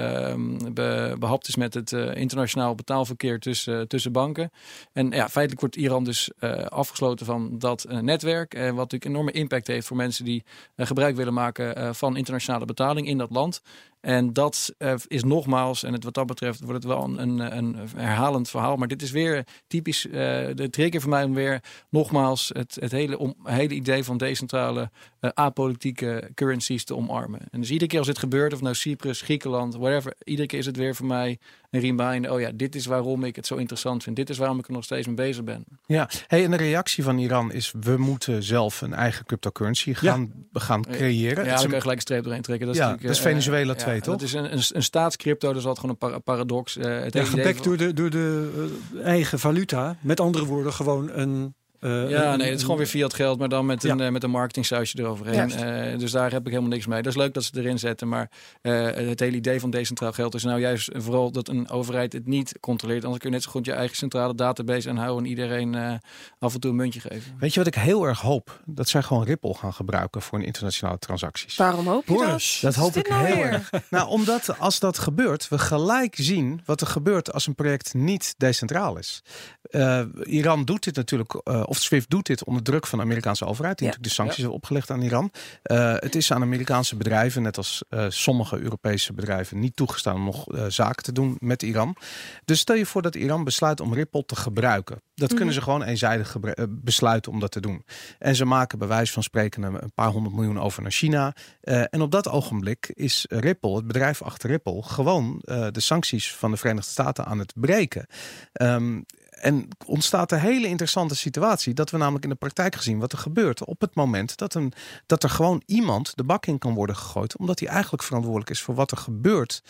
Speaker 3: be- behapt is met het internationaal betaalverkeer tussen, tussen banken. En ja, feitelijk wordt Iran dus afgesloten van dat eh, netwerk, eh, wat natuurlijk enorme impact heeft voor mensen die eh, gebruik willen maken eh, van internationale betaling in dat land. En dat eh, is nogmaals, en het, wat dat betreft wordt het wel een, een, een herhalend verhaal. Maar dit is weer typisch uh, de trigger voor mij om weer nogmaals het, het hele, hele idee van decentrale eh, apolitieke currencies te omarmen. En dus iedere keer als dit gebeurt, of nou Cyprus, Griekenland, whatever, iedere keer is het weer voor mij een reminder. Oh ja, dit is waarom ik het zo interessant vind. Dit is waarom ik er nog steeds mee bezig ben.
Speaker 1: Ja, hey, en de reactie van Iran is: we moeten zelf een eigen cryptocurrency gaan, gaan creëren.
Speaker 3: Ja, dan
Speaker 1: kun
Speaker 3: je gelijk een streep erin trekken. Dat is,
Speaker 1: ja, dat is
Speaker 3: dus
Speaker 1: Venezuela
Speaker 3: dat is een, een, een staatscrypto, dus wat gewoon een paradox. Uh, het
Speaker 4: ja, gebekt door de, de eh, eigen valuta. Met andere woorden, gewoon een eh,
Speaker 3: Ja,
Speaker 4: een-
Speaker 3: nee, het is gewoon weer fiat geld, maar dan met een,
Speaker 4: Ja.
Speaker 3: eh, met een marketingsausje eroverheen. Eh, dus daar heb ik helemaal niks mee. Dat is leuk dat ze het erin zetten, maar eh, het hele idee van decentraal geld is nou juist vooral dat een overheid het niet controleert. Anders kun je net zo goed je eigen centrale database aanhouden en iedereen eh, af en toe een muntje geven.
Speaker 1: Weet je wat ik heel erg hoop? Dat zij gewoon Ripple gaan gebruiken voor internationale transacties.
Speaker 2: Waarom hoop je dat?
Speaker 4: Boris.
Speaker 1: Dat hoop ik
Speaker 2: nou
Speaker 1: heel
Speaker 2: weer?
Speaker 1: erg. Nou, omdat als dat gebeurt, we gelijk zien wat er gebeurt als een project niet decentraal is. Eh, Iran doet dit natuurlijk, eh, of SWIFT doet dit onder druk van de Amerikaanse overheid, die
Speaker 2: Ja.
Speaker 1: natuurlijk de sancties heeft opgelegd aan Iran. Eh, het is aan Amerikaanse bedrijven, net als eh, sommige Europese bedrijven, niet toegestaan om nog eh, zaken te doen met Iran. Dus stel je voor dat Iran besluit om Ripple te gebruiken. Dat kunnen ze gewoon eenzijdig eh, besluiten om dat te doen. En ze maken bij wijze van spreken een paar honderd miljoen over naar China. Eh, en op dat ogenblik is Ripple, het bedrijf achter Ripple, gewoon eh, de sancties van de Verenigde Staten aan het breken. Ehm, en ontstaat een hele interessante situatie. Dat we namelijk in de praktijk gezien wat er gebeurt op het moment dat, een, dat er gewoon iemand de bak in kan worden gegooid. Omdat hij eigenlijk verantwoordelijk is voor wat er gebeurt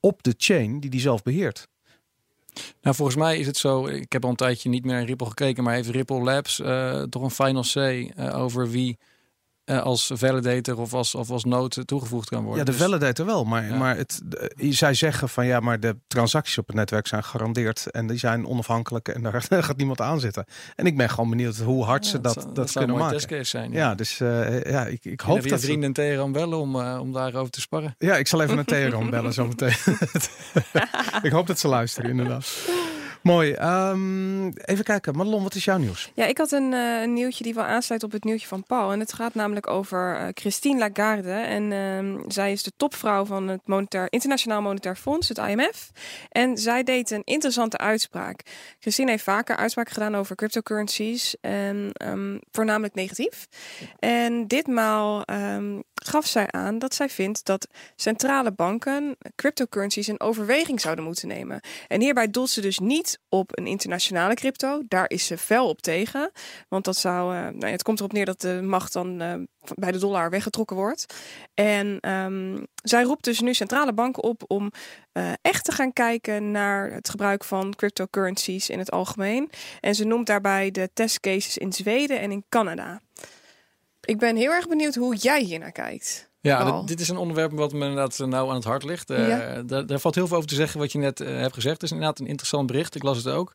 Speaker 1: op de chain die hij zelf beheert.
Speaker 3: Nou, volgens mij is het zo. Ik heb al een tijdje niet meer naar Ripple gekeken, maar heeft Ripple Labs eh, toch een final say eh, over wie als validator of als, of als node toegevoegd kan worden.
Speaker 1: Ja, de
Speaker 3: Dus-
Speaker 1: validator wel. Maar,
Speaker 3: Ja.
Speaker 1: maar het, zij zeggen van ja, maar de transacties op het netwerk zijn gegarandeerd. En die zijn onafhankelijk en daar gaat niemand aan zitten. En ik ben gewoon benieuwd hoe hard ze dat, dat, kunnen maken.
Speaker 3: testcase zijn.
Speaker 1: Ja, dus eh, ja, ik, ik
Speaker 3: Hoop
Speaker 1: dat...
Speaker 3: je vrienden in Teheran bellen om, eh, om daarover te sparren.
Speaker 1: Ja, ik zal even naar Teheran bellen zo meteen. ik hoop dat ze luisteren, inderdaad. Mooi. Ehm, even kijken. Madelon, wat is jouw nieuws?
Speaker 2: Ja, ik had een, uh, een, nieuwtje die wel aansluit op het nieuwtje van Paul. En het gaat namelijk over uh, Christine Lagarde. En uh, zij is de topvrouw van het Monetair, Internationaal Monetair Fonds, het IMF. En zij deed een interessante uitspraak. Christine heeft vaker uitspraken gedaan over cryptocurrencies. En um, voornamelijk negatief. En ditmaal gaf zij aan dat zij vindt dat centrale banken cryptocurrencies in overweging zouden moeten nemen. En hierbij doelt ze dus niet op een internationale crypto. Daar is ze fel op tegen. Want dat zou, uh, nou ja, het komt erop neer dat de macht dan uh, bij de dollar weggetrokken wordt. En um, zij roept dus nu centrale banken op om uh, echt te gaan kijken naar het gebruik van cryptocurrencies in het algemeen. En ze noemt daarbij de testcases in Zweden en in Canada. Ik ben heel erg benieuwd hoe jij hier naar kijkt.
Speaker 3: Ja, dit is een onderwerp wat me inderdaad nou aan het hart ligt. Uh, ja. daar, daar, valt heel veel over te zeggen wat je net uh, hebt gezegd. Het is inderdaad een interessant bericht. Ik las het ook.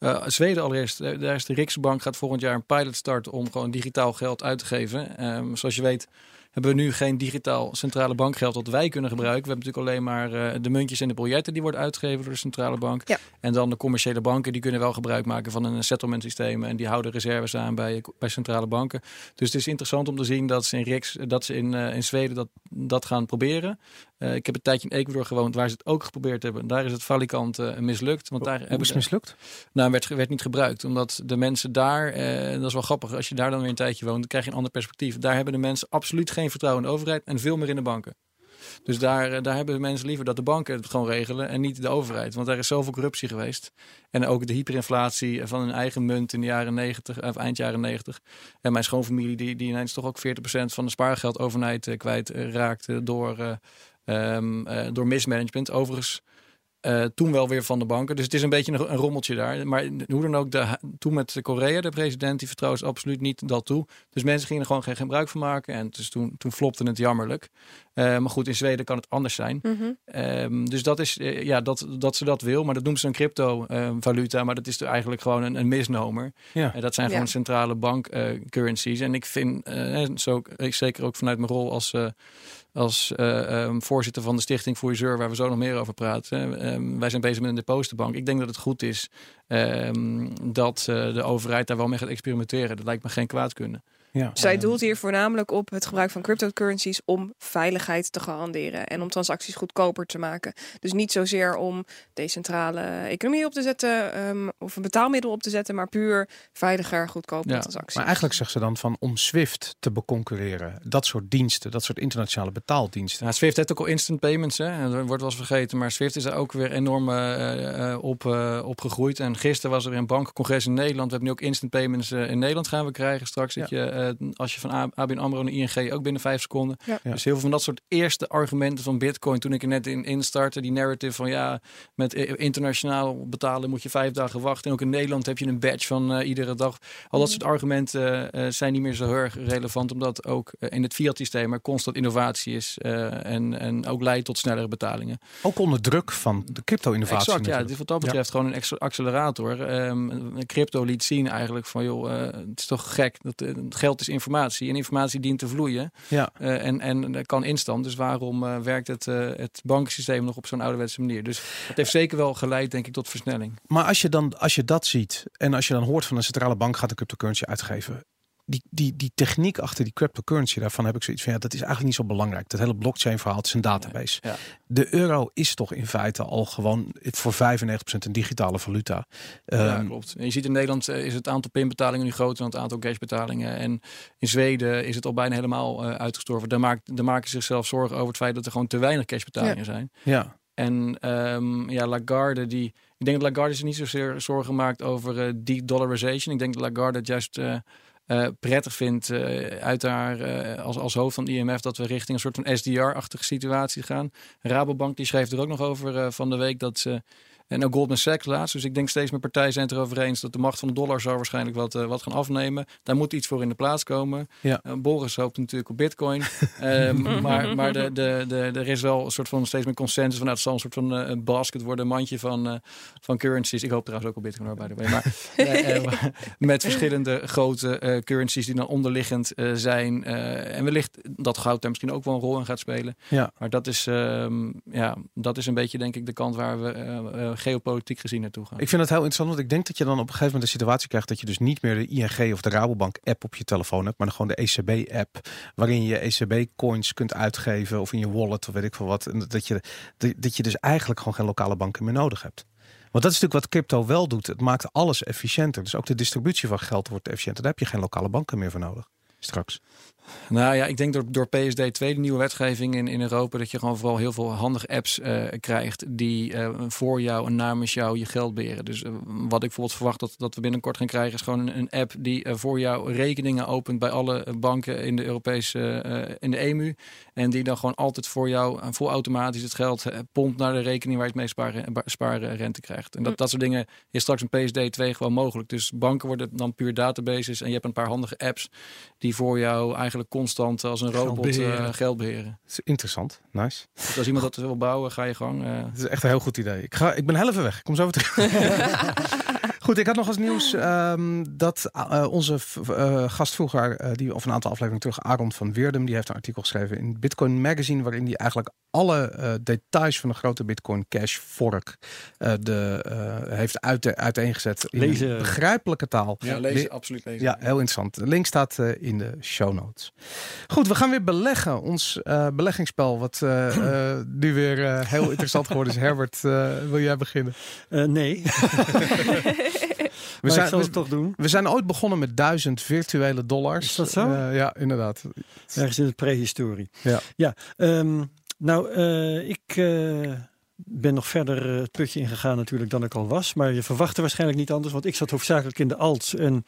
Speaker 3: Uh, Zweden allereerst. daar is de Riksbank gaat volgend jaar een pilot starten om gewoon digitaal geld uit te geven. Um, zoals je weet hebben we nu geen digitaal centrale bankgeld dat wij kunnen gebruiken. We hebben natuurlijk alleen maar uh, de muntjes en de biljetten die worden uitgegeven door de centrale bank.
Speaker 2: Ja.
Speaker 3: En dan de commerciële banken die kunnen wel gebruik maken van een settlement systeem en die houden reserves aan bij, bij centrale banken. Dus het is interessant om te zien dat ze in Riks, dat ze in, uh, in Zweden dat, dat gaan proberen. Uh, ik heb een tijdje in Ecuador gewoond waar ze het ook geprobeerd hebben. Daar is het valikant uh, mislukt. Want daar
Speaker 1: Hoe hebben is het mislukt?
Speaker 3: Nou, werd, werd niet gebruikt. Omdat de mensen daar, uh, dat is wel grappig, als je daar dan weer een tijdje woont, dan krijg je een ander perspectief. Daar hebben de mensen absoluut geen vertrouwen in de overheid en veel meer in de banken. Dus daar, daar hebben de mensen liever dat de banken het gewoon regelen en niet de overheid. Want er is zoveel corruptie geweest. En ook de hyperinflatie van hun eigen munt in de jaren 90, of eind jaren 90. En mijn schoonfamilie, die, die ineens toch ook 40% van de spaargeld overnight kwijt raakte door Um, uh, door mismanagement. Overigens uh, toen wel weer van de banken. Dus het is een beetje een, een rommeltje daar. Maar hoe dan ook, de, toen met Korea, de president, die vertrouwt absoluut niet dat toe. Dus mensen gingen er gewoon geen gebruik van maken. En dus toen, toen flopte het jammerlijk. Uh, maar goed, in Zweden kan het anders zijn.
Speaker 2: Mm -hmm.
Speaker 3: um, dus dat is, uh, ja, dat, dat ze dat wil. Maar dat noemt ze een crypto-valuta. maar dat is eigenlijk gewoon een, een misnomer.
Speaker 1: Ja.
Speaker 3: dat zijn gewoon
Speaker 2: Ja.
Speaker 3: centrale bank currencies. En ik vind, zo, ik, zeker ook vanuit mijn rol als als uh, um, voorzitter van de Stichting Reserve, waar we zo nog meer over praten. Um, wij zijn bezig met een depositenbank. Ik denk dat het goed is um, dat uh, de overheid daar wel mee gaat experimenteren. Dat lijkt me geen kwaad kunnen.
Speaker 1: Ja.
Speaker 2: Zij doelt hier voornamelijk op het gebruik van cryptocurrencies om veiligheid te garanderen en om transacties goedkoper te maken. Dus niet zozeer om decentrale economie op te zetten um, of een betaalmiddel op te zetten, maar puur veiliger, goedkoper
Speaker 3: Ja,
Speaker 2: transacties.
Speaker 1: Maar eigenlijk zegt ze dan van om SWIFT te beconcurreren. Dat soort diensten, dat soort internationale betaaldiensten.
Speaker 3: Ja, Swift heeft ook al instant payments, hè? En dat wordt wel eens vergeten. Maar Swift is er ook weer enorm uh, uh, op, uh, op gegroeid. En gisteren was er een bankencongres in Nederland. We hebben nu ook instant payments in Nederland gaan we krijgen straks. Dat je, als je van ABN AMRO naar ING ook binnen vijf seconden.
Speaker 2: Ja.
Speaker 1: Ja.
Speaker 3: Dus heel veel van dat soort eerste argumenten van Bitcoin. Toen ik er net in instartte, die narrative van ja, met internationaal betalen moet je vijf dagen wachten. En ook in Nederland heb je een badge van iedere dag. Al dat soort argumenten zijn niet meer zo heel erg relevant. Omdat ook in het fiat systeem er constant innovatie is. en, en ook leidt tot snellere betalingen.
Speaker 1: Ook onder druk van de crypto-innovatie.
Speaker 3: Exact, ja. Dit wat dat betreft gewoon een accelerator. Um, crypto liet zien eigenlijk van, joh, uh, het is toch gek. Dat, uh, geld is informatie en informatie dient te vloeien.
Speaker 1: Ja.
Speaker 3: Uh, en, en kan instant. Dus waarom uh, werkt het, uh, het bankensysteem nog op zo'n ouderwetse manier? Dus het heeft zeker wel geleid, denk ik, tot versnelling.
Speaker 1: Maar als je, dan, als je dat ziet en als je dan hoort van een centrale bank gaat de cryptocurrency uitgeven. Die, die, die techniek achter die cryptocurrency, daarvan heb ik zoiets van ja, dat is eigenlijk niet zo belangrijk. Dat hele blockchain verhaal, het is een database.
Speaker 3: Ja.
Speaker 1: De euro is toch in feite al gewoon voor 95% een digitale valuta.
Speaker 3: Ja,
Speaker 1: Um,
Speaker 3: klopt. En je ziet in Nederland uh, is het aantal pinbetalingen nu groter dan het aantal cashbetalingen. En in Zweden is het al bijna helemaal uh, uitgestorven. Daar, maakt, daar maken ze zichzelf zorgen over het feit dat er gewoon te weinig cashbetalingen
Speaker 2: Ja.
Speaker 3: zijn.
Speaker 1: ja.
Speaker 3: En um, ja, Lagarde, die, ik denk dat Lagarde zich niet zozeer zorgen maakt over uh, de-dollarization. Ik denk dat Lagarde juist uh, uh, prettig vindt uh, uit haar uh, als, als hoofd van IMF dat we richting een soort van SDR-achtige situatie gaan. Rabobank die schreef er ook nog over van de week dat ze. En ook Goldman Sachs laatst. Dus ik denk steeds meer partijen zijn het erover eens dat de macht van de dollar zou waarschijnlijk wat, uh, wat gaan afnemen. Daar moet iets voor in de plaats komen.
Speaker 1: Ja.
Speaker 3: Uh, Boris hoopt natuurlijk op bitcoin. um, maar maar de, de, de, er is wel een soort van steeds meer consensus van nou, het zal een soort van uh, basket worden, een mandje van, van currencies. Ik hoop trouwens ook op bitcoin hoor, by the way. Maar met verschillende grote currencies die dan onderliggend zijn. En wellicht dat goud daar misschien ook wel een rol in gaat spelen.
Speaker 1: Ja.
Speaker 3: Maar dat is, um, ja, dat is een beetje denk ik de kant waar we geopolitiek gezien naartoe gaan.
Speaker 1: Ik vind het heel interessant, want ik denk dat je dan op een gegeven moment een situatie krijgt dat je dus niet meer de ING of de Rabobank app op je telefoon hebt, maar dan gewoon de ECB app, waarin je ECB coins kunt uitgeven of in je wallet of weet ik veel wat. En dat je, dat je dus eigenlijk gewoon geen lokale banken meer nodig hebt. Want dat is natuurlijk wat crypto wel doet. Het maakt alles efficiënter. Dus ook de distributie van geld wordt efficiënter. Daar heb je geen lokale banken meer voor nodig straks.
Speaker 3: Nou ja, ik denk door, door PSD 2, de nieuwe wetgeving in, in Europa, dat je gewoon vooral heel veel handige apps uh, krijgt die uh, voor jou en namens jou je geld beheren. Dus uh, wat ik bijvoorbeeld verwacht dat, dat we binnenkort gaan krijgen, is gewoon een, een app die voor jou rekeningen opent bij alle banken in de Europese, in de EMU. En die dan gewoon altijd voor jou vol automatisch het geld pompt naar de rekening waar je het mee sparen, sparen rente krijgt. En dat, dat soort dingen is straks een PSD 2 gewoon mogelijk. Dus banken worden dan puur databases en je hebt een paar handige apps die voor jou eigenlijk constant als een robot geld beheren. Uh, geld beheren.
Speaker 1: is interessant. Nice.
Speaker 3: Dus als iemand dat wil bouwen, ga je gang. Uh...
Speaker 1: Het is echt een heel goed idee. Ik, ga, ik ben heel even weg. Ik kom zo weer terug. Goed, ik had nog als nieuws um, dat uh, onze uh, gast vroeger, uh, die of een aantal afleveringen terug, Aaron van Weerdem, die heeft een artikel geschreven in Bitcoin Magazine, waarin hij eigenlijk alle details van de grote Bitcoin Cash fork de, heeft uit, uiteengezet in
Speaker 3: lezen.
Speaker 1: begrijpelijke taal.
Speaker 3: Ja, lezen, absoluut lezen.
Speaker 1: Ja, heel interessant. De link staat in de show notes. Goed, we gaan weer beleggen. Ons beleggingsspel, wat nu weer heel interessant geworden is. Herbert, wil jij beginnen?
Speaker 4: nee.
Speaker 1: we zijn,
Speaker 4: zal het toch doen.
Speaker 1: We zijn ooit begonnen met duizend virtuele dollars.
Speaker 4: Is dat zo?
Speaker 1: Uh, ja, inderdaad.
Speaker 4: Ergens in de prehistorie.
Speaker 1: Ja.
Speaker 4: ja um, nou, uh, ik uh, ben nog verder het putje ingegaan natuurlijk dan ik al was. Maar je verwachtte waarschijnlijk niet anders. Want ik zat hoofdzakelijk in de alts. En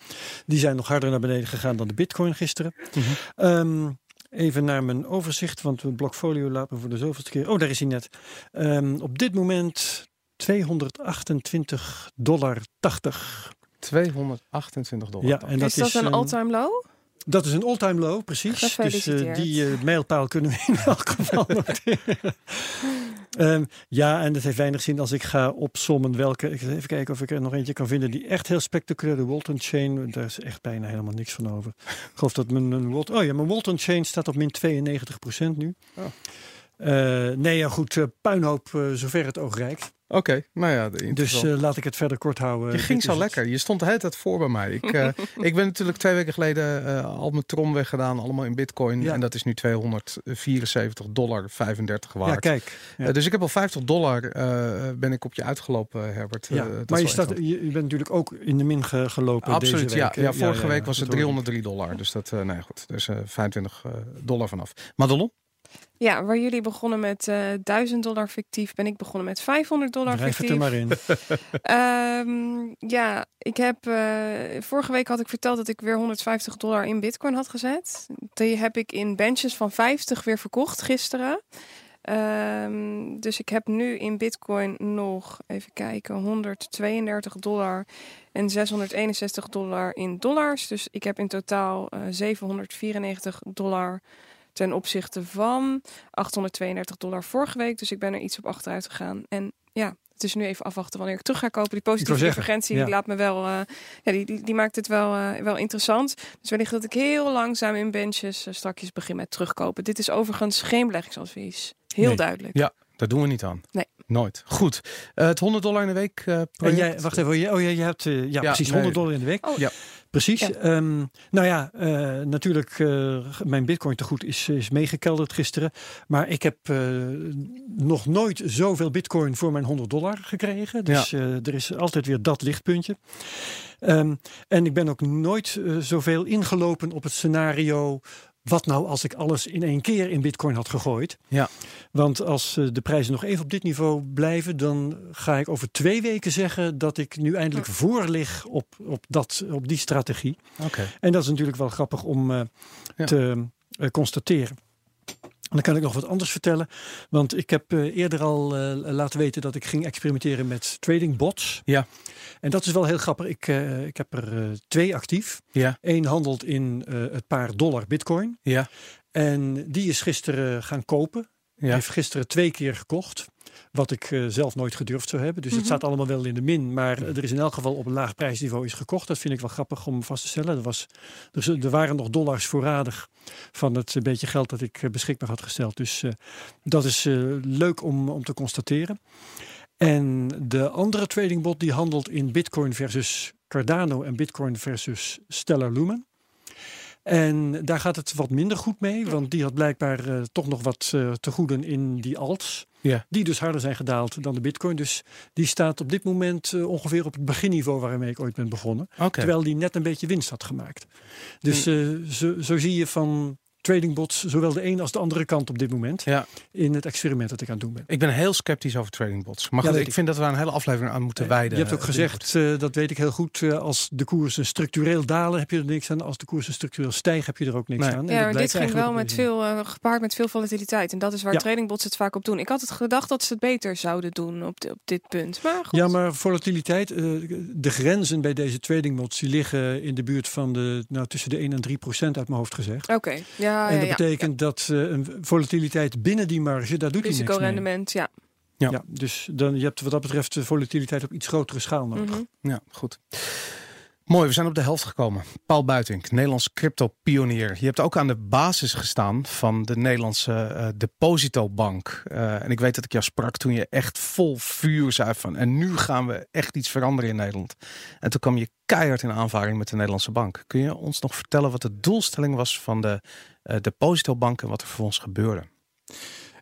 Speaker 4: die zijn nog harder naar beneden gegaan dan de bitcoin gisteren. Mm -hmm. um, Even naar mijn overzicht, want mijn blokfolio laat me voor de zoveelste keer. Oh, daar is hij net. Um, op dit moment 228 dollar 80.
Speaker 1: 228 dollar.
Speaker 4: Ja, en dat
Speaker 2: is dat
Speaker 4: is,
Speaker 2: een all-time low?
Speaker 4: Dat is een all-time low, precies. Dus uh, die uh, mijlpaal kunnen we in elk geval noteren. um, ja, en het heeft weinig zin als ik ga opsommen welke. Even kijken of ik er nog eentje kan vinden die echt heel spectaculair. De Walton Chain, daar is echt bijna helemaal niks van over. Ik geloof dat mijn, mijn, oh ja, mijn Walton Chain staat op min 92% nu. Oh. Uh, nee, ja, goed, puinhoop zover het oog reikt.
Speaker 1: Oké, okay, nou ja.
Speaker 4: Dus uh, laat ik het verder kort houden.
Speaker 1: Je ging zo lekker. Je stond de hele tijd voor bij mij. Ik, uh, ik ben natuurlijk twee weken geleden uh, al mijn trom weggedaan, allemaal in bitcoin. Ja. En dat is nu 274 dollar 35 waard.
Speaker 4: Ja, kijk. Ja.
Speaker 1: dus ik heb al 50 dollar ben ik op je uitgelopen, Herbert.
Speaker 4: Ja, maar je, staat, je, je, bent natuurlijk ook in de min ge gelopen
Speaker 1: Absoluut,
Speaker 4: deze week.
Speaker 1: Ja, ja, vorige week was het 303 dollar. Dus dat, nee goed, dus 25 dollar vanaf. Madelon?
Speaker 2: Ja, waar jullie begonnen met uh, 1000 dollar fictief, ben ik begonnen met 500 dollar
Speaker 4: Drijf
Speaker 2: fictief.
Speaker 4: het er maar in.
Speaker 2: um, ja, ik heb uh, vorige week had ik verteld dat ik weer 150 dollar in Bitcoin had gezet. Die heb ik in benches van 50 weer verkocht gisteren. Um, dus ik heb nu in Bitcoin nog, even kijken, 132 dollar en 661 dollar in dollars. Dus ik heb in totaal uh, 794 dollar ten opzichte van 832 dollar vorige week. Dus ik ben er iets op achteruit gegaan. En ja, het is nu even afwachten wanneer ik terug ga kopen. Die positieve divergentie ja. die laat me wel, uh, ja, die, die, die, maakt het wel, uh, wel interessant. Dus wellicht dat ik heel langzaam in benches uh, strakjes begin met terugkopen. Dit is overigens geen beleggingsadvies. Heel
Speaker 1: nee.
Speaker 2: duidelijk.
Speaker 1: Ja, daar doen we niet aan.
Speaker 2: Nee.
Speaker 1: Nooit. Goed. Uh, het 100 dollar in de week. Uh,
Speaker 4: en jij, wacht even. Oh ja, je hebt uh, ja, ja, precies 100 nee. dollar in de week.
Speaker 2: Oh.
Speaker 1: Ja.
Speaker 4: Precies. Ja. Um, nou ja, uh, natuurlijk, uh, mijn bitcoin tegoed is, is meegekelderd gisteren. Maar ik heb uh, nog nooit zoveel bitcoin voor mijn 100 dollar gekregen. Dus ja. er is altijd weer dat lichtpuntje. Um, en ik ben ook nooit zoveel ingelopen op het scenario wat nou als ik alles in één keer in bitcoin had gegooid?
Speaker 1: Ja.
Speaker 4: Want als de prijzen nog even op dit niveau blijven, dan ga ik over twee weken zeggen dat ik nu eindelijk voor lig op, op, dat, op die strategie.
Speaker 1: Okay.
Speaker 4: En dat is natuurlijk wel grappig om uh, ja. te uh, constateren. En dan kan ik nog wat anders vertellen. Want ik heb uh, eerder al uh, laten weten dat ik ging experimenteren met trading bots.
Speaker 1: Ja.
Speaker 4: En dat is wel heel grappig. Ik, uh, ik heb er twee actief.
Speaker 1: Ja.
Speaker 4: Eén handelt in het paar dollar bitcoin.
Speaker 1: Ja.
Speaker 4: En die is gisteren gaan kopen.
Speaker 1: Ja.
Speaker 4: Heeft gisteren twee keer gekocht. Wat ik uh, zelf nooit gedurfd zou hebben. Dus mm -hmm. het staat allemaal wel in de min. Maar er is in elk geval op een laag prijsniveau is gekocht. Dat vind ik wel grappig om vast te stellen. Er, was, er, er waren nog dollars voorradig van het beetje geld dat ik beschikbaar had gesteld. Dus uh, dat is leuk om, om te constateren. En de andere tradingbot die handelt in Bitcoin versus Cardano en Bitcoin versus Stellar Lumen. En daar gaat het wat minder goed mee, want die had blijkbaar uh, toch nog wat uh, te goeden in die alts.
Speaker 1: Ja.
Speaker 4: Die dus harder zijn gedaald dan de bitcoin. Dus die staat op dit moment uh, ongeveer op het beginniveau waarmee ik ooit ben begonnen.
Speaker 1: Okay.
Speaker 4: Terwijl die net een beetje winst had gemaakt. Dus zo, zo zie je van tradingbots, zowel de een als de andere kant op dit moment.
Speaker 1: Ja.
Speaker 4: In het experiment dat ik aan het doen ben.
Speaker 1: Ik ben heel sceptisch over tradingbots. Maar goed, ik, vind dat we een hele aflevering aan moeten wijden.
Speaker 4: Je hebt ook
Speaker 1: eh,
Speaker 4: gezegd, eh, dat weet ik heel goed, eh, als de koersen structureel dalen heb je er niks aan. Als de koersen structureel stijgen heb je er ook niks
Speaker 1: Nee.
Speaker 4: aan.
Speaker 2: Ja, maar dit ging wel met veel, eh, gepaard met veel volatiliteit. En dat is waar
Speaker 4: Ja.
Speaker 2: tradingbots het vaak op doen. Ik had het gedacht dat ze het beter zouden doen op, op dit punt. Maar goed.
Speaker 4: Ja, maar volatiliteit, eh, de grenzen bij deze tradingbots die liggen in de buurt van de, nou, tussen de 1 en 3 procent uit mijn hoofd gezegd.
Speaker 2: Oké, ja,
Speaker 4: en dat
Speaker 2: ja.
Speaker 4: betekent dat eh, een volatiliteit binnen die marge, daar doet hij niks mee.
Speaker 2: Risicorendement, ja.
Speaker 1: Ja.
Speaker 4: Ja, dus dan, je hebt wat dat betreft de volatiliteit op iets grotere schaal nodig.
Speaker 2: Mhm.
Speaker 1: Ja, goed. Mooi, we zijn op de helft gekomen. Paul Buitink, Nederlands crypto-pionier. Je hebt ook aan de basis gestaan van de Nederlandse eh, depositobank. Eh, en ik weet dat ik jou sprak toen je echt vol vuur zei van... en nu gaan we echt iets veranderen in Nederland. En toen kwam je keihard in aanvaring met de Nederlandse bank. Kun je ons nog vertellen wat de doelstelling was van de eh, depositobank... en wat er vervolgens gebeurde?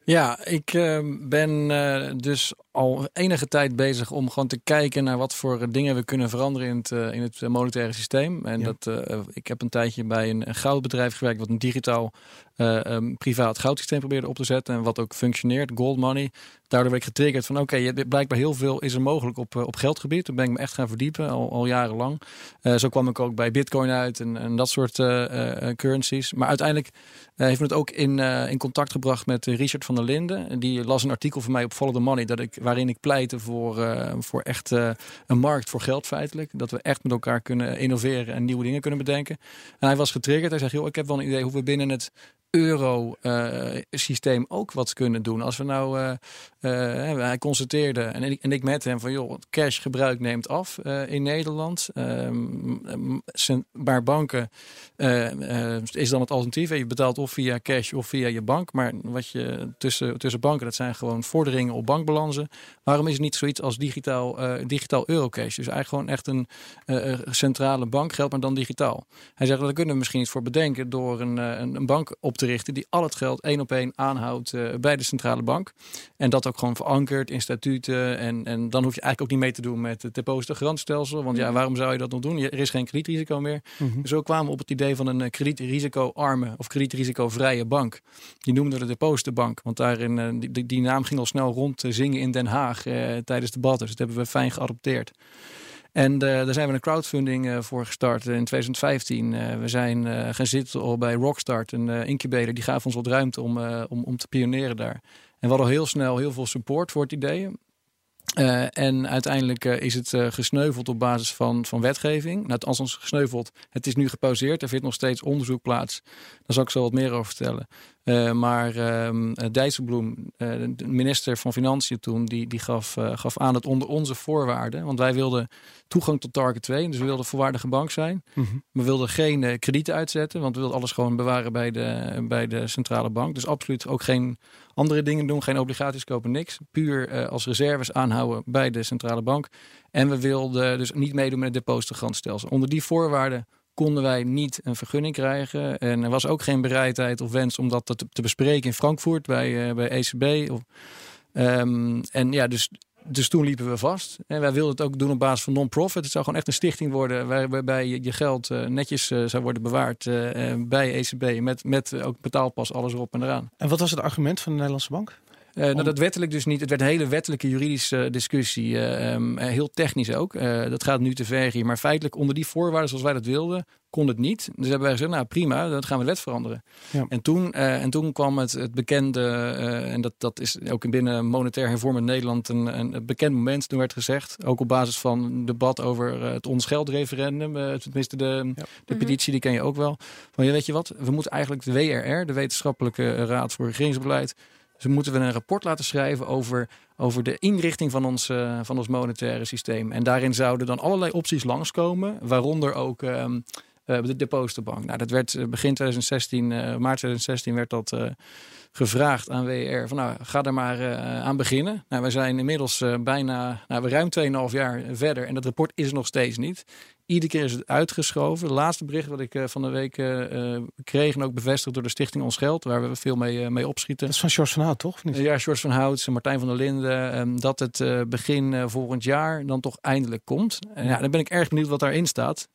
Speaker 3: Ja, ik eh, ben eh, dus al enige tijd bezig om gewoon te kijken naar wat voor dingen we kunnen veranderen in het, eh, in het monetaire systeem. En
Speaker 1: Ja.
Speaker 3: dat, eh, ik heb een tijdje bij een, een goudbedrijf gewerkt wat een digitaal eh, privaat goudsysteem probeerde op te zetten en wat ook functioneert, gold money. Daardoor werd ik getriggerd van oké, je blijkbaar heel veel is er mogelijk op, eh, op geldgebied. Toen ben ik me echt gaan verdiepen, al, al jarenlang. Eh, zo kwam ik ook bij bitcoin uit en, en dat soort eh, currencies. Maar uiteindelijk heeft het ook in, in contact gebracht met Richard van der Linden. Die las een artikel van mij op Follow the Money, dat ik, waarin ik pleitte voor, voor echt een markt voor geld feitelijk. Dat we echt met elkaar kunnen innoveren en nieuwe dingen kunnen bedenken. En hij was getriggerd. Hij zegt, joh, ik heb wel een idee hoe we binnen het euro-systeem ook wat kunnen doen. Als we nou, eh, eh, hij constateerde en ik, en ik met hem van, joh, cashgebruik neemt af eh, in Nederland. Ehm, zijn- maar banken eh, eh, is dan het alternatief. Je betaalt of via cash of via je bank. Maar wat je tussen, tussen banken, dat zijn gewoon vorderingen op bankbalansen. Waarom is het niet zoiets als digitaal, eh, digitaal eurocash? Dus eigenlijk gewoon echt een eh, eh, centrale bankgeld, maar dan digitaal. Hij zegt, daar kunnen we misschien iets voor bedenken door een, eh, een, een bank op te richten die al het geld één op één aanhoudt eh, bij de centrale bank. En dat ook gewoon verankerd in statuten. En, en dan hoef je eigenlijk ook niet mee te doen met het depositogarantstelsel. Want ja, waarom zou je dat nog doen? Je- Er is geen kredietrisico meer. Zo kwamen we op het idee van een eh, kredietrisico-arme of kredietrisicovrije bank. Die noemden we de depositobank. Want daarin, eh, die, die, naam ging al snel rond zingen in Den Haag tijdens debatten. Dus dat hebben we fijn geadopteerd. En eh, daar zijn we een crowdfunding eh, voor gestart in 2015. Eh, we zijn eh, gaan zitten bij Rockstart, een eh, incubator. Die gaf ons wat ruimte om, eh, om, om te pioneren daar. En we hadden heel snel heel veel support voor het idee. Eh, en uiteindelijk eh, is het eh, gesneuveld op basis van, van wetgeving. Nou, het althans gesneuveld. Het is nu gepauzeerd. Er vindt nog steeds onderzoek plaats. Daar zal ik zo wat meer over vertellen. Eh, maar eh, Dijsselbloem, eh, de minister van Financiën toen, die, die gaf, gaf aan dat onder onze voorwaarden, want wij wilden toegang tot Target 2, dus we wilden voorwaardige bank zijn.
Speaker 1: Mhm.
Speaker 3: We wilden geen kredieten uitzetten, want we wilden alles gewoon bewaren bij de, bij de centrale bank. Dus absoluut ook geen andere dingen doen, geen obligaties kopen, niks. Puur als reserves aanhouden bij de centrale bank. En we wilden dus niet meedoen met het depositogarantstelsel. Onder die voorwaarden konden wij niet een vergunning krijgen. En er was ook geen bereidheid of wens om dat te, bespreken in Frankfurt bij, eh, bij ECB. Of, Ehm, en ja, dus, dus toen liepen we vast. En wij wilden het ook doen op basis van non-profit. Het zou gewoon echt een stichting worden waar- waarbij je, geld eh, netjes eh, zou worden bewaard bij ECB. Met, met ook betaalpas, alles erop en eraan.
Speaker 1: En wat was het argument van de Nederlandse bank?
Speaker 3: Eh, nou, dat wettelijk dus niet. Het werd een hele wettelijke juridische discussie. eh, ehm, eh, heel technisch ook. Eh, dat gaat nu te ver hier. Maar feitelijk onder die voorwaarden zoals wij dat wilden, kon het niet. Dus hebben wij gezegd, nou prima, dan gaan we de wet veranderen.
Speaker 1: Ja.
Speaker 3: En, toen, eh, en toen kwam het, het bekende, eh, en dat, dat is ook binnen monetair hervormend Nederland een, een, een bekend moment. Toen werd gezegd, ook op basis van een debat over eh, het ons geld referendum, eh, tenminste de,
Speaker 1: Ja.
Speaker 3: de
Speaker 2: Mhm.
Speaker 3: petitie, die ken je ook wel. Van, ja, weet je wat, we moeten eigenlijk de WRR, de Wetenschappelijke Raad voor Regeringsbeleid, dus moeten we een rapport laten schrijven over, over de inrichting van ons, eh, van ons monetaire systeem. En daarin zouden dan allerlei opties langskomen, waaronder ook ehm, de depositobank. Nou, dat werd begin 2016, maart 2016 werd dat gevraagd aan WR van nou, ga er maar aan beginnen. Nou, we zijn inmiddels bijna, nou, we ruim 2,5 jaar verder en dat rapport is nog steeds niet. Iedere keer is het uitgeschoven. Het laatste bericht wat ik uh, van de week uh, kreeg en ook bevestigd door de Stichting Ons Geld, waar we veel mee, mee opschieten.
Speaker 1: Dat is van George van Hout, toch?
Speaker 3: Niet? ja, George van Hout, Martijn van der Linden. Ehm, dat het begin volgend jaar dan toch eindelijk komt. En ja, dan ben ik erg benieuwd wat daarin staat.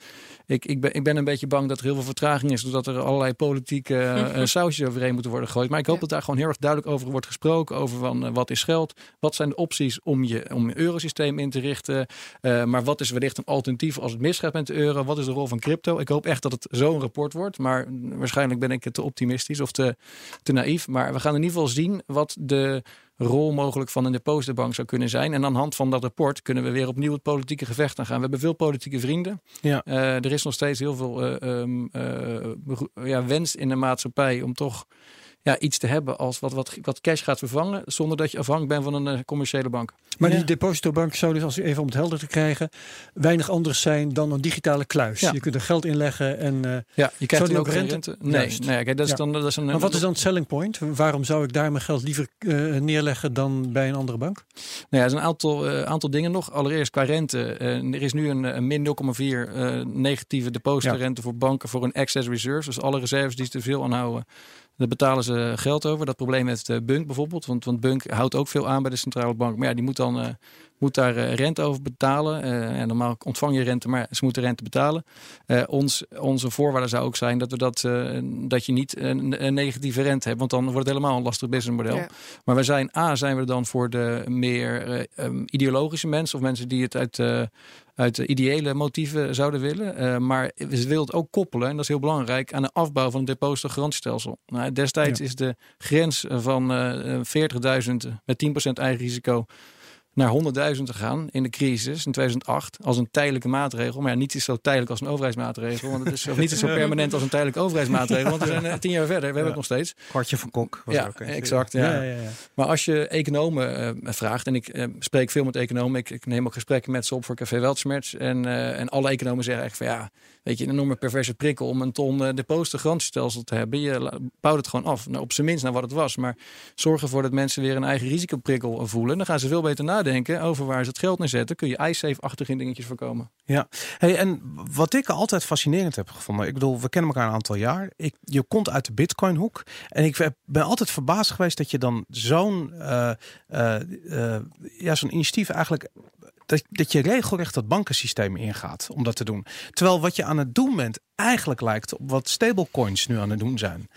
Speaker 3: Ik, ik, ben, ik ben een beetje bang dat er heel veel vertraging is, doordat er allerlei politieke sausjes overheen moeten worden gegooid. Maar ik hoop dat daar gewoon heel erg duidelijk over wordt gesproken. Over van wat is geld? Wat zijn de opties om je, om je eurosysteem in te richten? maar wat is wellicht een alternatief als het mis met de euro? Wat is de rol van crypto? Ik hoop echt dat het zo'n rapport wordt. Maar waarschijnlijk ben ik te optimistisch of te, te naïef. Maar we gaan in ieder geval zien wat de rol mogelijk van een depositobank zou kunnen zijn. En aan de hand van dat rapport kunnen we weer opnieuw het politieke gevecht aan gaan. We hebben veel politieke vrienden. Ja. Uh, er is nog steeds heel veel uh, um, uh, ja, wens in de maatschappij om toch ja, iets te hebben als wat, wat, wat cash gaat vervangen, zonder dat je afhankelijk bent van een uh, commerciële bank.
Speaker 4: Maar die depositobank zou dus, als u even om het helder te krijgen, weinig anders zijn dan een digitale kluis. Je kunt er geld inleggen en uh,
Speaker 3: ja, je krijgt ook rente. rente. Nee, nee kijk, dat is dan dat is een.
Speaker 4: Maar wat is dan het selling point? Waarom zou ik daar mijn geld liever uh, neerleggen dan bij een andere bank?
Speaker 3: Nou ja, er zijn een aantal, aantal dingen nog. Allereerst qua rente. er is nu een, een min 0,4 negatieve depositorente voor banken voor een excess reserves. Dus alle reserves die ze te veel aanhouden, daar betalen ze geld over. Dat probleem met uh, Bunk bijvoorbeeld. Want, want Bunk houdt ook veel aan bij de centrale bank. Maar ja, die moet dan uh, moet daar uh, rente over betalen. en normaal ontvang je rente, maar ze moeten rente betalen. ons, onze voorwaarde zou ook zijn dat, we dat, dat je niet een, een, negatieve rente hebt. Want dan wordt het helemaal een lastig businessmodel. Maar we zijn, A, zijn we dan voor de meer um, ideologische mensen. Of mensen die het uit uit ideële motieven zouden willen. Uh, maar ze willen het ook koppelen, en dat is heel belangrijk, aan de afbouw van het depositogarantiestelsel. Nou, destijds is de grens van uh, eh, 40.000 met 10% eigen risico naar 100.000 te gaan in de crisis in 2008 als een tijdelijke maatregel. Maar ja, niet is zo tijdelijk als een overheidsmaatregel. Want het is of niet zo permanent als een tijdelijke overheidsmaatregel. Want we zijn uh, tien jaar verder. We hebben het nog steeds.
Speaker 1: Kwartje van Kok. Was
Speaker 3: ja,
Speaker 1: ook
Speaker 3: exact. Ja. Ja, Maar als je economen uh, vraagt, en ik uh, spreek veel met economen. Ik, ik, neem ook gesprekken met ze op voor Café Weltschmerz. En, en alle economen zeggen eigenlijk van ja, weet je, een enorme perverse prikkel om een ton uh, depositogarantiestelsel te hebben. Je bouwt het gewoon af. Nou, op zijn minst naar wat het was. Maar zorg ervoor dat mensen weer een eigen risicoprikkel voelen. Dan gaan ze veel beter nadenken over waar ze het geld neerzetten, kun je iSafe-achtige dingetjes voorkomen.
Speaker 1: Ja, hey, en wat ik altijd fascinerend heb gevonden, ik bedoel, we kennen elkaar een aantal jaar. Ik, je komt uit de Bitcoin-hoek en ik ben altijd verbaasd geweest dat je dan zo'n uh, ja, zo'n initiatief eigenlijk dat, dat je regelrecht dat bankensysteem ingaat om dat te doen. Terwijl wat je aan het doen bent eigenlijk lijkt op wat stablecoins nu aan het doen zijn.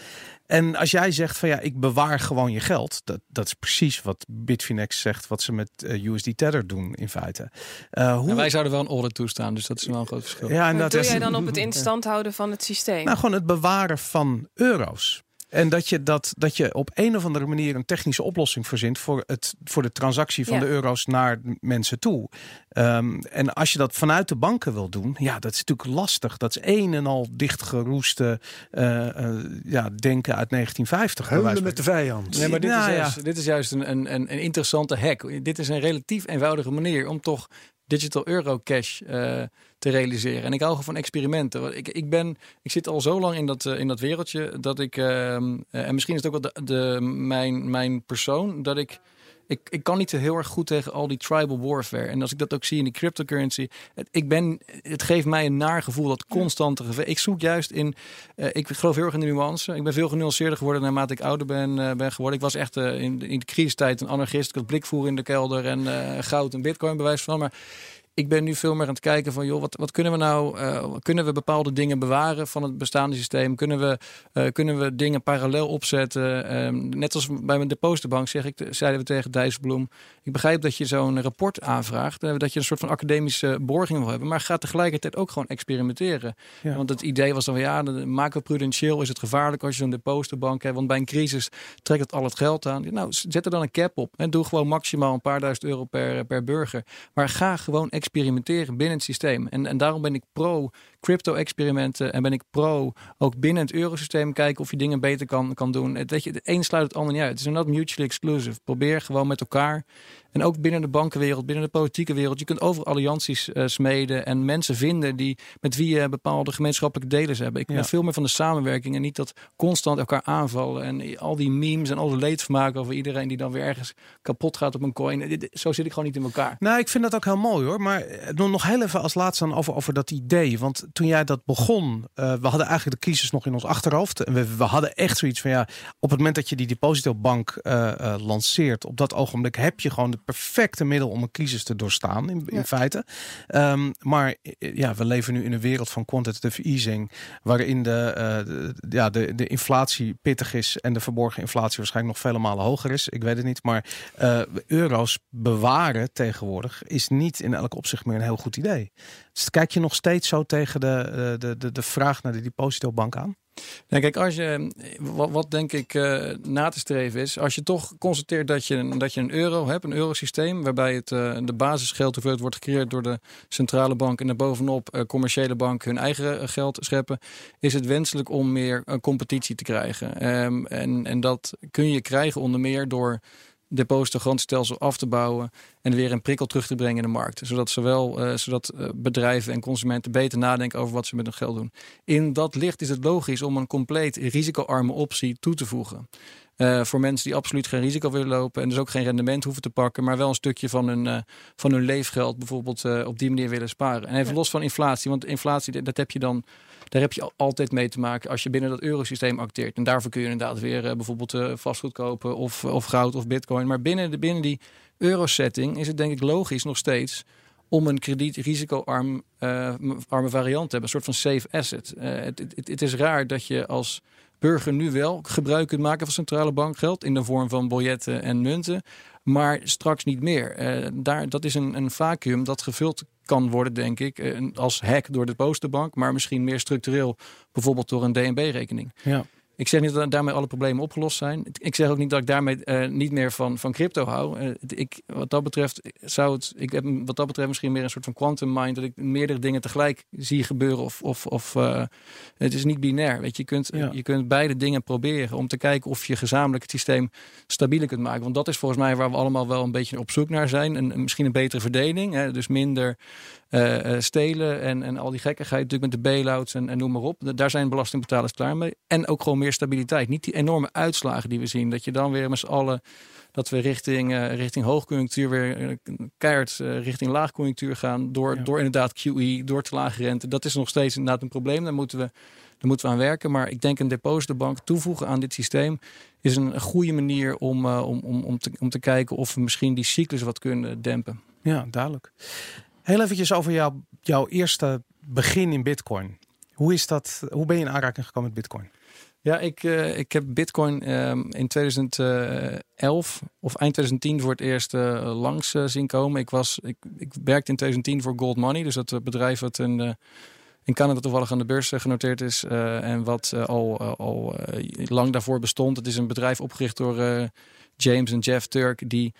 Speaker 1: En als jij zegt van ja, ik bewaar gewoon je geld, dat, dat is precies wat Bitfinex zegt, wat ze met uh, eh, USD Tether doen in feite.
Speaker 3: Uh, hoe... wij zouden wel een order toestaan, dus dat is wel een groot verschil.
Speaker 2: Ja, en dat doe jij dan op het instand houden van het systeem?
Speaker 1: Nou, gewoon het bewaren van euro's. En dat je, dat, dat je op een of andere manier een technische oplossing verzint voor, het, voor de transactie van de euro's naar mensen toe. Um, en als je dat vanuit de banken wil doen, ja, dat is natuurlijk lastig. Dat is een en al dichtgeroeste uh, uh, ja, denken uit 1950.
Speaker 4: Huilen met de vijand.
Speaker 3: Nee, maar dit, nou, is, juist, dit is juist een, een, een interessante hack. Dit is een relatief eenvoudige manier om toch digital euro cash uh, te realiseren. En ik hou van experimenten. Ik, ik, ben, ik zit al zo lang in dat, uh, in dat wereldje dat ik, uh, en misschien is het ook wel de, de, mijn, mijn persoon, dat ik ik, ik kan niet heel erg goed tegen al die tribal warfare. En als ik dat ook zie in die cryptocurrency. Het, ik ben, het geeft mij een naar gevoel dat constante gevecht. Ik zoek juist in. Uh, ik geloof heel erg in de nuance. Ik ben veel genuanceerder geworden naarmate ik ouder ben, uh, ben geworden. Ik was echt uh, in, in de crisistijd een anarchist. Ik had blikvoer in de kelder en goud en bitcoin bewijs van. Maar ik ben nu veel meer aan het kijken van, joh, wat, wat kunnen we nou, uh, kunnen we bepaalde dingen bewaren van het bestaande systeem? Kunnen we, uh, kunnen we dingen parallel opzetten? Um, net als bij mijn depositobank zeg ik, zeiden we tegen Dijsselbloem, ik begrijp dat je zo'n rapport aanvraagt, uh, dat je een soort van academische borging wil hebben, maar ga tegelijkertijd ook gewoon experimenteren. Ja. Want het idee was dan, ja, macro-prudentieel is het gevaarlijk als je zo'n depositobank hebt, want bij een crisis trekt het al het geld aan. Nou, zet er dan een cap op en doe gewoon maximaal een paar duizend euro per, per burger. Maar ga gewoon experimenteren binnen het systeem. En, en daarom ben ik pro crypto-experimenten en ben ik pro ook binnen het eurosysteem kijken of je dingen beter kan, kan doen. Het, weet je, het een sluit het ander niet uit. Het is not mutually exclusive. Probeer gewoon met elkaar en ook binnen de bankenwereld, binnen de politieke wereld. Je kunt over allianties uh, smeden en mensen vinden die, met wie je bepaalde gemeenschappelijke delen hebben. Ik ben veel meer van de samenwerking en niet dat constant elkaar aanvallen. En al die memes en al de leedvermaken over iedereen die dan weer ergens kapot gaat op een coin. Zo zit ik gewoon niet in elkaar.
Speaker 1: Nou, ik vind dat ook heel mooi hoor. Maar eh, nog heel even als laatste dan over, over dat idee. Want toen jij dat begon, uh, we hadden eigenlijk de crisis nog in ons achterhoofd. En we, we hadden echt zoiets van ja, op het moment dat je die depositobank uh, uh, lanceert, op dat ogenblik heb je gewoon de perfecte middel om een crisis te doorstaan, in, in feite. Um, maar ja, we leven nu in een wereld van quantitative easing, waarin de, de, ja, de, de inflatie pittig is en de verborgen inflatie waarschijnlijk nog vele malen hoger is. Ik weet het niet, maar euro's bewaren tegenwoordig is niet in elk opzicht meer een heel goed idee. Dus kijk je nog steeds zo tegen de, de, de, de vraag naar de depositobank aan?
Speaker 3: Nou, kijk, als je, wat, denk ik uh, na te streven is, als je toch constateert dat je, dat je een euro hebt, een eurosysteem, waarbij het, uh, de basisgeld wordt gecreëerd door de centrale bank en daarbovenop uh, commerciële banken hun eigen geld scheppen, is het wenselijk om meer competitie te krijgen. Um, en, en dat kun je krijgen onder meer door depositogarantstelsel af te bouwen en weer een prikkel terug te brengen in de markt. Zodat zowel uh, zodat uh, bedrijven en consumenten beter nadenken over wat ze met hun geld doen. In dat licht is het logisch om een compleet risicoarme optie toe te voegen. Uh, voor mensen die absoluut geen risico willen lopen en dus ook geen rendement hoeven te pakken, maar wel een stukje van hun, van hun leefgeld bijvoorbeeld op die manier willen sparen. En even ja. los van inflatie, want inflatie dat heb je dan daar heb je altijd mee te maken als je binnen dat eurosysteem acteert. En daarvoor kun je inderdaad weer uh, bijvoorbeeld uh, vastgoed kopen of, of goud of bitcoin. Maar binnen, de, binnen die eurosetting is het denk ik logisch nog steeds om een kredietrisicoarme uh, variant te hebben. Een soort van safe asset. Het, is raar dat je als burger nu wel gebruik kunt maken van centrale bankgeld in de vorm van biljetten en munten, maar straks niet meer. Daar, dat is een, een vacuüm dat gevuld kan worden, denk ik, uh, als hack door de postenbank, maar misschien meer structureel, bijvoorbeeld door een DNB-rekening. Ja. Ik zeg niet dat daarmee alle problemen opgelost zijn. Ik zeg ook niet dat ik daarmee uh, niet meer van, van crypto hou. Uh, ik, wat dat betreft zou het. Ik heb wat dat betreft misschien meer een soort van quantum mind. Dat ik meerdere dingen tegelijk zie gebeuren. Of, of, of uh, het is niet binair. Weet je, je kunt, ja. je kunt beide dingen proberen om te kijken of je gezamenlijk het systeem stabieler kunt maken. Want dat is volgens mij waar we allemaal wel een beetje op zoek naar zijn. En misschien een betere verdeling. Hè? Dus minder uh, stelen en, en al die gekkigheid natuurlijk met de bailouts en, en noem maar op. Daar zijn belastingbetalers klaar mee. En ook gewoon meer stabiliteit. Niet die enorme uitslagen die we zien. Dat je dan weer met z'n allen dat we richting, uh, richting hoogconjunctuur weer uh, keihard uh, richting laagconjunctuur gaan. Door, ja. door inderdaad QE, door te lage rente. Dat is nog steeds inderdaad een probleem. Daar moeten we, daar moeten we aan werken. Maar ik denk een depositobank toevoegen aan dit systeem is een goede manier om, om, om, om, te, om te kijken of we misschien die cyclus wat kunnen dempen.
Speaker 1: Ja, duidelijk. Heel eventjes over jou, jouw eerste begin in Bitcoin. Hoe, is dat, hoe ben je in aanraking gekomen met Bitcoin?
Speaker 3: Ja, ik, uh, ik heb Bitcoin um, in 2011 of eind 2010 voor het eerst uh, langs uh, zien komen. Ik, was, ik, ik werkte in 2010 voor Gold Money, dus dat bedrijf wat in, in Canada toevallig aan de beurs genoteerd is en wat al, al lang daarvoor bestond. Het is een bedrijf opgericht door James en Jeff Turk, die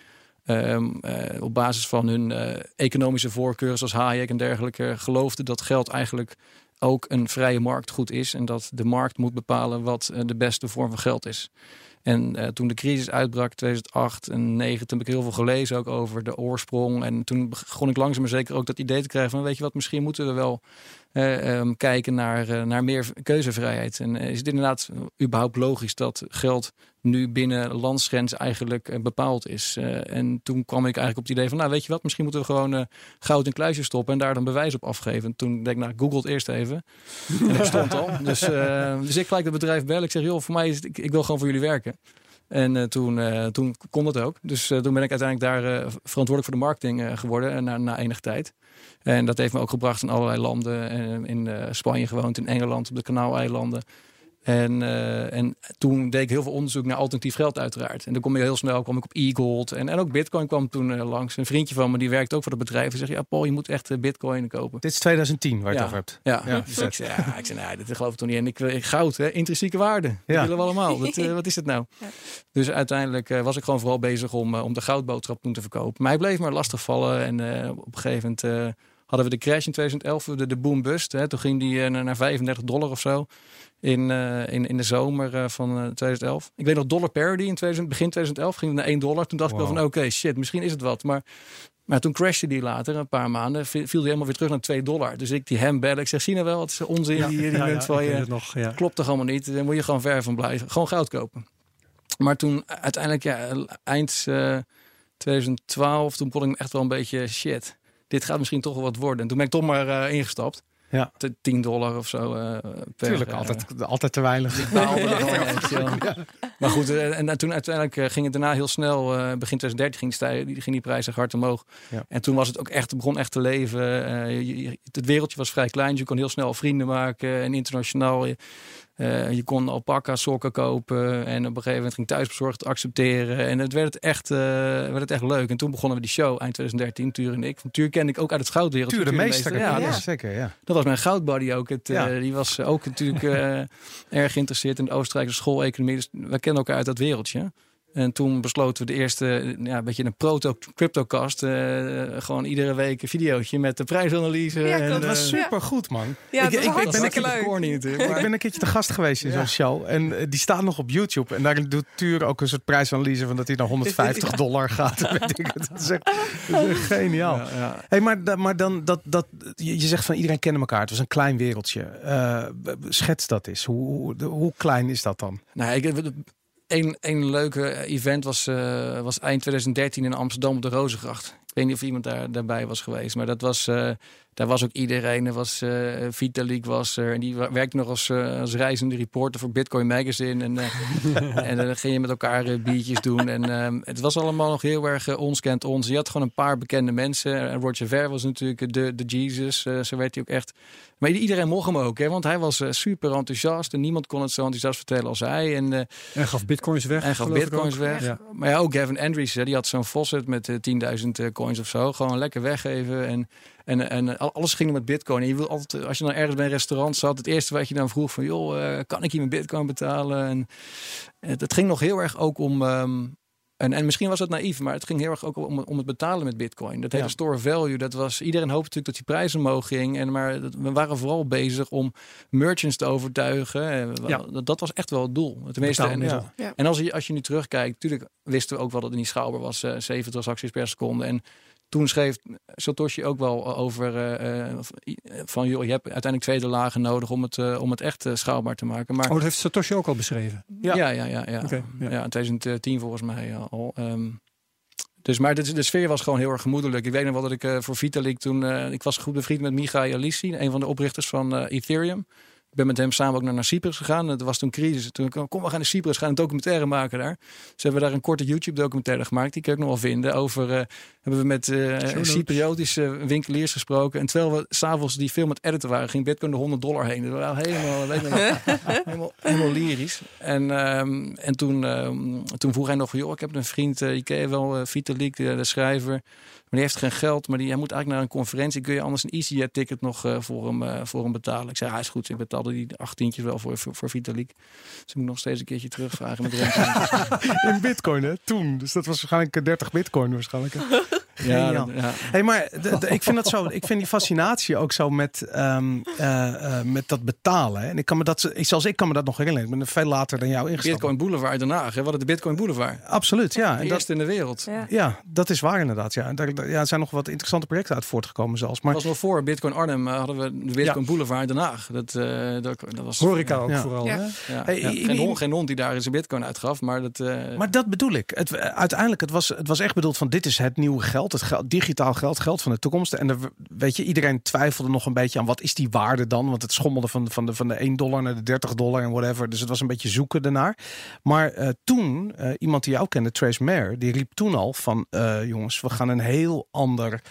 Speaker 3: Um, uh, op basis van hun uh, economische voorkeuren, zoals Hayek en dergelijke, geloofde dat geld eigenlijk ook een vrije markt goed is. En dat de markt moet bepalen wat uh, de beste vorm van geld is. En toen de crisis uitbrak, 2008 en 2009, toen heb ik heel veel gelezen ook over de oorsprong. En toen begon ik langzaam maar zeker ook dat idee te krijgen van, weet je wat, misschien moeten we wel uh, um, kijken naar, uh, naar meer keuzevrijheid. En uh, is het inderdaad überhaupt logisch dat geld nu binnen landsgrens eigenlijk bepaald is? en toen kwam ik eigenlijk op het idee van, nou weet je wat, misschien moeten we gewoon goud in kluisjes stoppen en daar dan bewijs op afgeven. En toen denk ik, nou, google het eerst even. en ik stond al. Dus, dus ik gelijk het bedrijf bellen. Ik zeg, joh, voor mij is het, ik, ik wil gewoon voor jullie werken. En uh, toen, uh, toen kon dat ook. Dus uh, toen ben ik uiteindelijk daar verantwoordelijk voor de marketing geworden na, na enige tijd. En dat heeft me ook gebracht in allerlei landen. In Spanje gewoond, in Engeland, op de Kanaaleilanden. En, uh, en toen deed ik heel veel onderzoek naar alternatief geld uiteraard. En dan kom je heel snel kwam ik op e-gold. En, en ook bitcoin kwam toen uh, langs. Een vriendje van me die werkt ook voor het bedrijf. En zegt, ja Paul, je moet echt uh, bitcoin kopen.
Speaker 1: Dit is 2010 waar je
Speaker 3: ja.
Speaker 1: het over hebt.
Speaker 3: Ja, ja. Dus ik zei, ja, ik zei nee, dit geloof ik toch niet. En ik, ik goud, hè, intrinsieke waarde. Dat ja. willen we allemaal. Wat, wat is het nou? Ja. Dus uiteindelijk was ik gewoon vooral bezig om, om de goudboodschap toen te verkopen. Maar hij bleef maar lastig vallen. En op een gegeven moment hadden we de crash in 2011, de, de boom bust. Hè. Toen ging die naar 35 dollar of zo in, in, in de zomer van 2011. Ik weet nog dollar parity in 2000, begin 2011 ging het naar 1 dollar. Toen dacht ik wel van oké, shit, misschien is het wat. Maar maar toen crashte die later, een paar maanden, viel hij helemaal weer terug naar 2 dollar. Dus ik die hem bellen. Ik zeg, zie nou wel, het is onzin. Ja, die, die ja, van je, nog, ja. klopt er allemaal niet. Daar moet je gewoon ver van blijven. Gewoon goud kopen. Maar toen uiteindelijk, ja, eind uh, 2012, toen begon ik echt wel een beetje shit. Dit gaat misschien toch wel wat worden. En toen ben ik toch maar uh, ingestapt. Ja. 10 dollar of zo. Uh,
Speaker 1: per, Tuurlijk, uh, altijd, altijd te weinig.
Speaker 3: Maar goed, uh, en, toen uiteindelijk ging het daarna heel snel. begin 2013 ging, stijgen, ging die prijs hard omhoog. Ja. En toen was het ook echt, begon echt te leven. Je, het wereldje was vrij klein. Dus je kon heel snel vrienden maken. En internationaal. Uh, je kon alpaca sokken kopen en op een gegeven moment ging thuisbezorgd accepteren. En het werd echt, uh, werd het echt leuk. En toen begonnen we die show eind 2013, Tuur en ik. Van Tuur kende ik ook uit het goudwereld.
Speaker 1: Tuur de meester, ja, ja, zeker. Ja.
Speaker 3: Dat was mijn goudbuddy ook. Het, uh, die was ook natuurlijk erg geïnteresseerd in de Oostenrijkse school-economie. Dus we kennen elkaar uit dat wereldje. En toen besloten we de eerste, ja, een beetje een proto-cryptocast. Uh, gewoon iedere week een videootje met de prijsanalyse.
Speaker 2: Ja,
Speaker 3: en,
Speaker 2: dat
Speaker 1: was uh, super goed, man.
Speaker 2: Ja, ik,
Speaker 1: ik,
Speaker 2: ik, ben
Speaker 1: een
Speaker 2: keer leuk.
Speaker 3: Corny, natuurlijk,
Speaker 1: ik ben een keertje te gast geweest in zo'n show. En uh, die staat nog op YouTube. En daarin doet Tuur ook een soort prijsanalyse van dat hij naar 150 dollar gaat. weet ik. Dat is echt, dat is echt geniaal. Hey, maar, maar dan, dat, dat, je zegt van iedereen kende elkaar. Het was een klein wereldje. schets dat eens. Hoe, hoe, hoe klein is dat dan?
Speaker 3: Nou, ik een leuke event was, uh, was eind 2013 in Amsterdam op de Rozengracht. Ik weet niet of iemand daar, daarbij was geweest, maar dat was, uh, daar was ook iedereen. Er was uh, Vitalik was er en die werkte nog als, als reizende reporter voor Bitcoin Magazine. En, en dan ging je met elkaar biertjes doen. En ehm, het was allemaal nog heel erg ons kent ons. Je had gewoon een paar bekende mensen. Roger Ver was natuurlijk de, de Jesus. zo werd hij ook echt maar iedereen mocht hem ook, hè, want hij was super enthousiast en niemand kon het zo enthousiast vertellen als hij. En,
Speaker 4: en gaf bitcoins weg.
Speaker 3: En gaf bitcoins weg. Ja. Maar ja, ook Gavin Andrews, hè, die had zo'n faucet met uh, 10.000 coins of zo. Gewoon lekker weggeven. En, en, en alles ging met bitcoin. En je wil altijd, als je dan ergens bij een restaurant zat, het eerste wat je dan vroeg van, joh, kan ik hier mijn bitcoin betalen? En het ging nog heel erg ook om, um, en, en misschien was het naïef, maar het ging heel erg ook om, om het betalen met Bitcoin. Dat hele store value, dat was iedereen hoopte natuurlijk dat die prijzen omhoog ging. En maar we waren vooral bezig om merchants te overtuigen. Ja. Dat, dat was echt wel het doel. Tenminste, en, ja. en als je, als je nu terugkijkt, natuurlijk wisten we ook wel dat het niet schaalbaar was. Uh, zeven transacties per seconde. En toen schreef Satoshi ook wel over uh, van joh, je hebt uiteindelijk tweede lagen nodig om het, uh, om het echt schaalbaar te maken. Maar,
Speaker 4: oh, dat heeft Satoshi ook al beschreven?
Speaker 3: Ja, ja, ja, ja. ja. Okay, ja. ja in 2010 volgens mij al. Um, dus, maar de, de, sfeer was gewoon heel erg gemoedelijk. Ik weet nog wel dat ik voor Vitalik toen... ik was goed bevriend met Michael Alissi, een van de oprichters van Ethereum. Ik ben met hem samen ook naar, Cyprus gegaan. Het was toen crisis. Toen kom we gaan naar Cyprus, gaan een documentaire maken daar. Ze hebben daar een korte YouTube documentaire gemaakt. Die je ook nog wel vinden. Over uh, hebben we met uh, Cypriotische winkeliers gesproken. En terwijl we s'avonds die film met editen waren, ging Bitcoin de 100 dollar heen. Dat was helemaal, helemaal, helemaal, lyrisch. En, um, en toen, um, toen vroeg hij nog joh, ik heb een vriend, uh, je ken je wel, Vitalik, de, de schrijver. Maar die heeft geen geld, maar die, hij moet eigenlijk naar een conferentie. Kun je anders een EasyJet ticket nog uh, voor, hem, uh, voor hem betalen? Ik zei, hij is goed. Ik betaalde die achttientjes wel voor, voor, voor Vitalik. Dus ik moet nog steeds een keertje terugvragen met
Speaker 1: In bitcoin, hè? Toen. Dus dat was waarschijnlijk 30 bitcoin waarschijnlijk.
Speaker 3: Ja, ja.
Speaker 1: Hey, maar ik vind dat zo. Ik vind die fascinatie ook zo met, um, uh, uh, met dat betalen. En ik kan me dat, zelfs ik kan me dat nog herinneren. Ik ben veel later dan jou ingestapt.
Speaker 3: Bitcoin Boulevard Den Haag. Hè? Wat de Bitcoin Boulevard.
Speaker 1: Absoluut, ja.
Speaker 3: En dat in de wereld.
Speaker 1: Ja. ja. dat is waar inderdaad. Ja. Daar, ja, er zijn nog wat interessante projecten uit voortgekomen zelfs. Maar
Speaker 3: was nog voor Bitcoin Arnhem uh, hadden we de Bitcoin Boulevard Den Haag. Dat, uh, dat, dat was
Speaker 4: horeca ook vooral. Hè?
Speaker 3: Hey, geen, hond, geen hond die daar zijn Bitcoin uitgaf, maar dat. Uh...
Speaker 1: Maar dat bedoel ik. Het, uiteindelijk het was het was echt bedoeld van dit is het nieuwe geld, het geld digitaal geld, geld van de toekomst. En weet je, iedereen twijfelde nog een beetje aan wat is die waarde dan? Want het schommelde van, van, de, van de 1 dollar naar de 30 dollar en whatever. Dus het was een beetje zoeken daarnaar. Maar uh, toen, uh, iemand die jou kende, Trace Mayer, die riep toen al van uh, jongens, we gaan een heel ander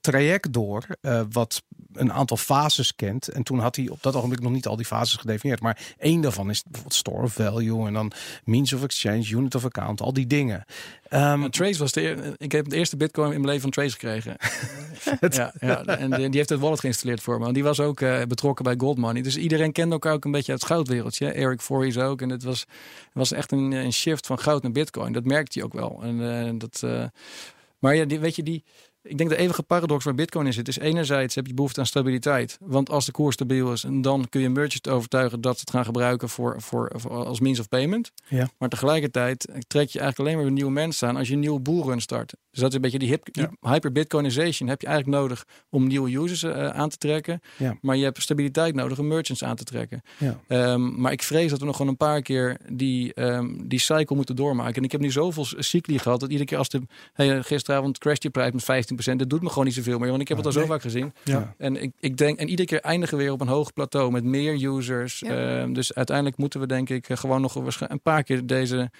Speaker 1: traject door. wat een aantal fases kent. En toen had hij op dat ogenblik nog niet al die fases gedefinieerd. Maar één daarvan is bijvoorbeeld store of value en dan means of exchange, unit of account, al die dingen.
Speaker 3: Um, Trace was de, ik heb de eerste bitcoin in mijn leven van Trace gekregen. ja, ja, en die, heeft het wallet geïnstalleerd voor me. En die was ook uh, betrokken bij Gold Money. Dus iedereen kende elkaar ook een beetje uit het goudwereldje. Eric Voorhees ook. En het was, was echt een, een shift van goud naar bitcoin. Dat merkte hij ook wel. En uh, dat... Uh, maar ja, die, weet je, die, ik denk de eeuwige paradox waar Bitcoin in zit, is enerzijds heb je behoefte aan stabiliteit. Want als de koers stabiel is, dan kun je merchants overtuigen dat ze het gaan gebruiken voor, voor, als means of payment.
Speaker 1: Ja.
Speaker 3: Maar tegelijkertijd trek je eigenlijk alleen maar weer nieuwe mensen aan als je een nieuwe bullrun start. Dus dat is een beetje die, hip, die hyper-Bitcoinization heb je eigenlijk nodig om nieuwe users uh, aan te trekken.
Speaker 1: Ja.
Speaker 3: Maar je hebt stabiliteit nodig om merchants aan te trekken.
Speaker 1: Ja.
Speaker 3: Um, maar ik vrees dat we nog gewoon een paar keer die, um, die cycle moeten doormaken. En ik heb nu zoveel cycli gehad dat iedere keer als de hey, gisteravond crasht je prijs met 15%. Dat doet me gewoon niet zoveel meer, want ik heb het al zo vaak gezien.
Speaker 4: Ja.
Speaker 3: En ik, ik denk, en iedere keer eindigen we weer op een hoog plateau met meer users.
Speaker 2: Ja.
Speaker 3: Um, dus uiteindelijk moeten we denk ik gewoon nog een paar keer deze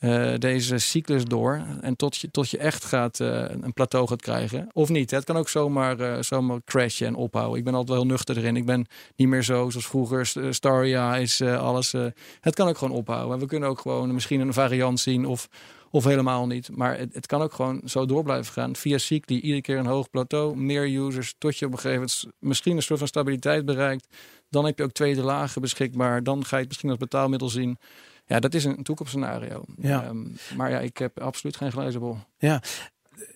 Speaker 3: uh, deze cyclus door. En tot je, tot je echt gaat, uh, een plateau gaat krijgen. Of niet. Het kan ook zomaar, uh, zomaar crashen en ophouden. Ik ben altijd wel heel nuchter erin. Ik ben niet meer zo zoals vroeger. Staria is alles. het kan ook gewoon ophouden. We kunnen ook gewoon misschien een variant zien. Of, of helemaal niet. Maar het, het kan ook gewoon zo door blijven gaan. Via cycli. Iedere keer een hoog plateau. Meer users. Tot je op een gegeven moment misschien een soort van stabiliteit bereikt. Dan heb je ook tweede lagen beschikbaar. Dan ga je het misschien als betaalmiddel zien. Ja, dat is een toekomstscenario.
Speaker 1: Ja.
Speaker 3: Um, maar ja, ik heb absoluut geen glazen bol.
Speaker 1: Ja,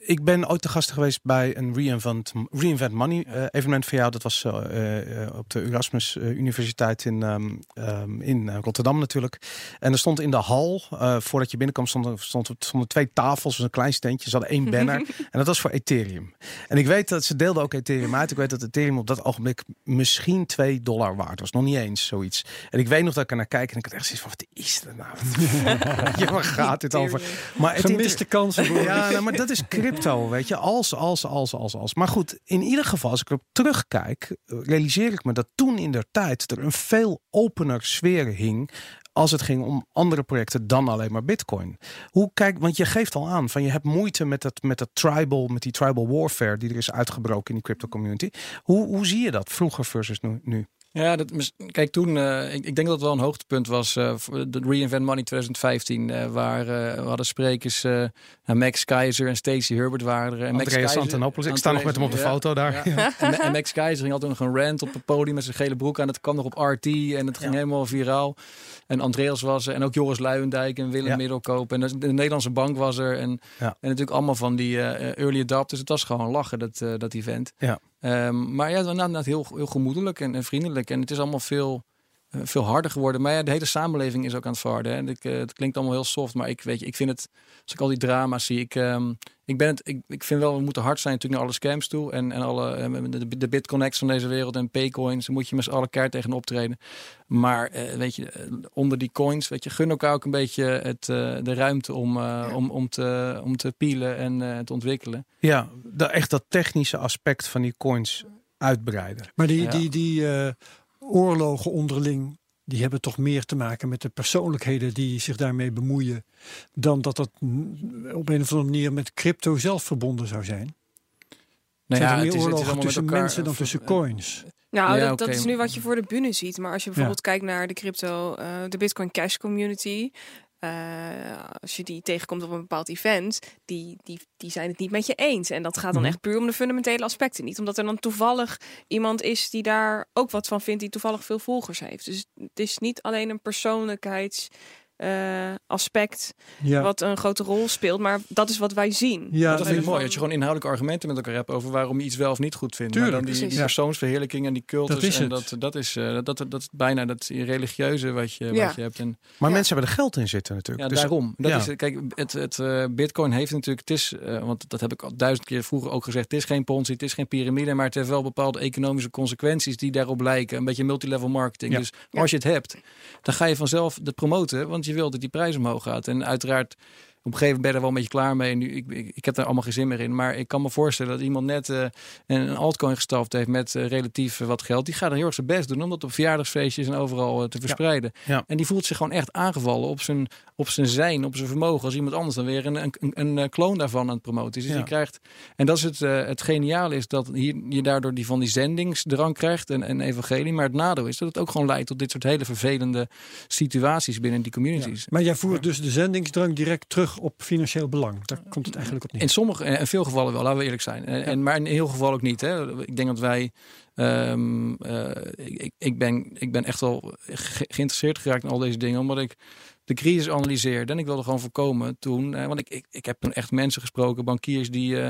Speaker 1: ik ben ooit te gast geweest bij een Reinvent, Reinvent Money uh, evenement van jou. Dat was uh, uh, op de Erasmus Universiteit in, um, um, in Rotterdam natuurlijk. En er stond in de hal, voordat je binnenkwam, stonden, stond, stonden twee tafels, een klein steentje. Ze hadden één banner en dat was voor Ethereum. En ik weet dat ze deelden ook Ethereum uit. Ik weet dat Ethereum op dat ogenblik misschien 2 dollar waard was. Nog niet eens zoiets. En ik weet nog dat ik er naar kijk en ik had echt zoiets van, wat is er nou? ja, waar gaat dit over?
Speaker 4: Maar het Gemiste kansen.
Speaker 1: Ja, nou, maar dat is crypto, weet je. Als, als, als, als, als. Maar goed, in ieder geval, als ik erop terugkijk, realiseer ik me dat toen in der tijd er een veel opener sfeer hing als het ging om andere projecten dan alleen maar Bitcoin. Hoe kijk, want je geeft al aan van je hebt moeite met dat, met dat tribal, met die tribal warfare die er is uitgebroken in die crypto community. Hoe, hoe zie je dat vroeger versus nu? nu?
Speaker 3: Ja, dat, kijk, toen, uh, ik, ik, denk dat het wel een hoogtepunt was, uh, de Reinvent Money 2015, uh, waar we hadden sprekers, Max Keizer en Stacey Herbert waren er. En
Speaker 1: Andreas
Speaker 3: Max
Speaker 1: Antonopoulos, ik sta nog met hem op de
Speaker 3: ja,
Speaker 1: foto daar.
Speaker 3: Ja. En, en, Max Keizer ging altijd nog een rant op het podium met zijn gele broek aan. Het kwam nog op RT en het ging helemaal viraal. En Andreas was er en ook Joris Luijendijk en Willem Middelkoop. En de, de, Nederlandse bank was er. En, en natuurlijk allemaal van die early adapters. Het was gewoon lachen, dat, dat event.
Speaker 1: Ja.
Speaker 3: Um, maar ja, het was inderdaad heel, heel gemoedelijk en, en, vriendelijk. En het is allemaal veel, uh, veel harder geworden. Maar ja, de hele samenleving is ook aan het verharden. Ik, uh, het klinkt allemaal heel soft, maar ik, weet je, ik vind het... Als ik al die drama's zie, ik, um, ik, ben het, ik, ik vind wel, we moeten hard zijn natuurlijk naar alle scams toe. En, en alle, uh, de, de bitconnects van deze wereld en paycoins. Daar moet je met z'n allen keihard tegen optreden. Maar weet je, onder die coins, weet je, gun elkaar ook een beetje het, de ruimte om, om, om, te, om te pielen en te ontwikkelen.
Speaker 1: Ja, de, echt dat technische aspect van die coins uitbreiden.
Speaker 4: Maar die, ja. die, die uh, oorlogen onderling, die hebben toch meer te maken met de persoonlijkheden die zich daarmee bemoeien, dan dat dat op een of andere manier met crypto zelf verbonden zou zijn?
Speaker 3: Nou
Speaker 4: zijn
Speaker 3: ja,
Speaker 4: er meer
Speaker 3: het is,
Speaker 4: oorlogen
Speaker 3: het is
Speaker 4: tussen
Speaker 3: elkaar,
Speaker 4: mensen dan
Speaker 3: of,
Speaker 4: tussen
Speaker 3: uh,
Speaker 4: coins?
Speaker 2: Nou,
Speaker 3: Ja,
Speaker 2: dat, is nu wat je voor de bühne ziet. Maar als je bijvoorbeeld kijkt naar de crypto, eh, de Bitcoin Cash Community. Eh, als je die tegenkomt op een bepaald event, die, die, die zijn het niet met je eens. En dat gaat dan
Speaker 4: Mhm.
Speaker 2: echt puur om de fundamentele aspecten. Niet omdat er dan toevallig iemand is die daar ook wat van vindt, die toevallig veel volgers heeft. Dus het is niet alleen een persoonlijkheids aspect
Speaker 4: Ja.
Speaker 2: wat een grote rol speelt, maar dat is wat wij zien.
Speaker 4: Ja,
Speaker 3: dat vind ik
Speaker 2: van-
Speaker 3: mooi. Dat je gewoon inhoudelijke argumenten met elkaar hebt over waarom je iets wel of niet goed vindt.
Speaker 4: Tuurlijk.
Speaker 3: maar dan die, persoonsverheerlijking en die cultus.
Speaker 4: Dat is
Speaker 3: en dat, dat, is, eh, dat, dat, dat is bijna dat religieuze wat je,
Speaker 2: Ja.
Speaker 3: wat je hebt. En
Speaker 1: Maar
Speaker 2: Ja.
Speaker 1: mensen hebben er geld in zitten natuurlijk.
Speaker 3: Ja,
Speaker 1: Dus-
Speaker 3: daarom. Dat
Speaker 1: ja.
Speaker 3: is, kijk, het, het eh, Bitcoin heeft natuurlijk, het is, eh, want dat heb ik al duizend keer vroeger ook gezegd, het is geen Ponzi, het is geen piramide, maar het heeft wel bepaalde economische consequenties die daarop lijken. Een beetje multilevel marketing.
Speaker 1: Ja.
Speaker 3: Dus als je het hebt, dan ga je vanzelf het promoten, want je wil dat die prijs omhoog gaat. En uiteraard. Op een gegeven moment ben je er wel een beetje klaar mee. Nu, ik, ik, ik heb daar allemaal geen zin meer in. Maar ik kan me voorstellen dat iemand net eh, een, altcoin gestaft heeft met eh, relatief eh, wat geld. Die gaat dan heel erg zijn best doen om dat op verjaardagsfeestjes en overal te verspreiden.
Speaker 1: Ja.
Speaker 3: En die voelt zich gewoon echt aangevallen op zijn, op zijn zijn, op zijn vermogen. Als iemand anders dan weer een, een, een, kloon daarvan aan het promoten is. Dus je krijgt, en dat is het, het geniale is dat hier, je daardoor die van die zendingsdrang krijgt en, en evangelie. Maar het nadeel is dat het ook gewoon leidt tot dit soort hele vervelende situaties binnen die communities.
Speaker 4: Maar jij voert dus de zendingsdrang direct terug op financieel belang. Daar komt het eigenlijk op neer.
Speaker 3: In sommige, en veel gevallen wel, laten we eerlijk zijn. En, en, maar in heel geval ook niet. Hè. Ik denk dat wij. ehm, eh, ik, ik- ik, ben, ik ben echt wel ge- geïnteresseerd geraakt in al deze dingen. Omdat ik de crisis analyseerde. En ik wilde gewoon voorkomen toen. Eh, want ik, ik, ik heb toen echt mensen gesproken, bankiers die, uh,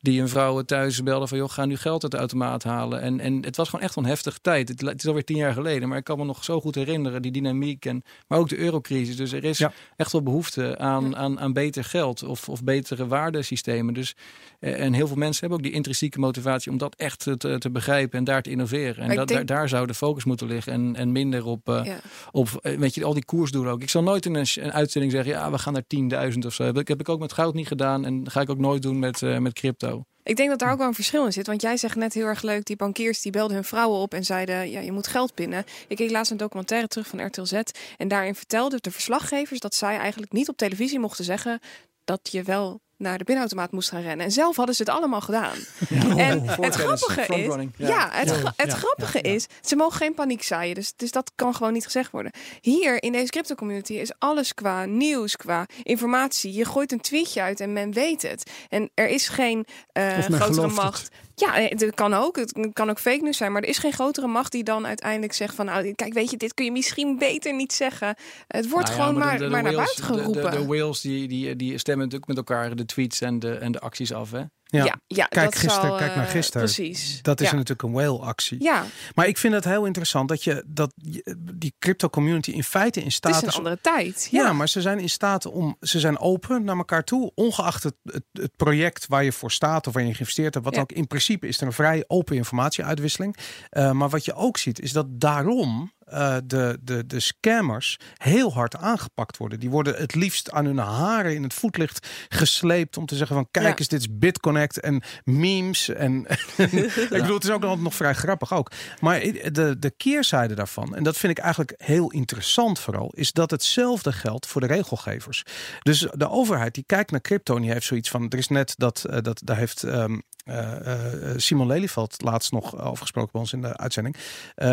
Speaker 3: die hun vrouwen thuis belden van joh, ga nu geld uit de automaat halen. En, en het was gewoon echt een heftige tijd. Het, het, is alweer tien jaar geleden, maar ik kan me nog zo goed herinneren, die dynamiek. En, maar ook de eurocrisis. Dus er is echt wel behoefte aan, aan, aan beter geld of, of betere waardesystemen. Dus, uh, en heel veel mensen hebben ook die intrinsieke motivatie om dat echt te, te begrijpen en daar te innoveren. En dat, daar, daar zou de focus moeten liggen. En, en minder op, uh, op weet je, al die koersdoelen ook. Ik zal nooit in een, uitzending zeggen, ja, we gaan naar 10.000 of zo. Dat heb ik ook met goud niet gedaan en ga ik ook nooit doen met, uh, met crypto.
Speaker 2: Ik denk dat daar ook wel een verschil in zit. Want jij zegt net heel erg leuk, die bankiers die belden hun vrouwen op en zeiden, ja, je moet geld pinnen. Ik keek laatst een documentaire terug van RTL Z. En daarin vertelden de verslaggevers dat zij eigenlijk niet op televisie mochten zeggen dat je wel naar de pinautomaat moest gaan rennen. En zelf hadden ze het allemaal gedaan. Ja. En het grappige is, ja, ja het, het grappige is, ze mogen geen paniek zaaien. Dus, dus dat kan gewoon niet gezegd worden. Hier in deze crypto community is alles qua nieuws, qua informatie. Je gooit een tweetje uit en men weet het. En er is geen uh, grotere macht. Ja, het kan ook. Het kan ook fake news zijn. Maar er is geen grotere macht die dan uiteindelijk zegt van... nou, kijk, weet je, dit kun je misschien beter niet zeggen. Het wordt nou gewoon maar, maar naar buiten geroepen.
Speaker 3: De, de, whales die, die, die stemmen natuurlijk met elkaar de tweets en de, en de acties af, hè?
Speaker 2: Ja, ja,
Speaker 1: kijk,
Speaker 2: gisteren,
Speaker 1: zal, kijk naar
Speaker 2: uh,
Speaker 1: gisteren.
Speaker 2: Precies.
Speaker 1: Dat is
Speaker 2: ja.
Speaker 1: natuurlijk een whale-actie.
Speaker 2: Ja.
Speaker 1: Maar ik vind het heel interessant dat je dat die crypto community in feite in staat
Speaker 2: het is. een andere tijd. Ja.
Speaker 1: ja. maar ze zijn in staat om. Ze zijn open naar elkaar toe, ongeacht het, het, het project waar je voor staat of waar je geïnvesteerd hebt. Wat ook in principe is er een vrij open informatieuitwisseling. Uh, maar wat je ook ziet, is dat daarom uh, de, de, de scammers heel hard aangepakt worden. Die worden het liefst aan hun haren in het voetlicht gesleept om te zeggen van kijk ja. eens, dit is BitConnect en memes. En ik bedoel, het is ook nog vrij grappig ook. Maar de, de keerzijde daarvan, en dat vind ik eigenlijk heel interessant vooral, is dat hetzelfde geldt voor de regelgevers. Dus de overheid die kijkt naar crypto en die heeft zoiets van, er is net dat, uh, dat daar heeft um, uh, uh, Simon Lelyveld laatst nog over gesproken bij ons in de uitzending.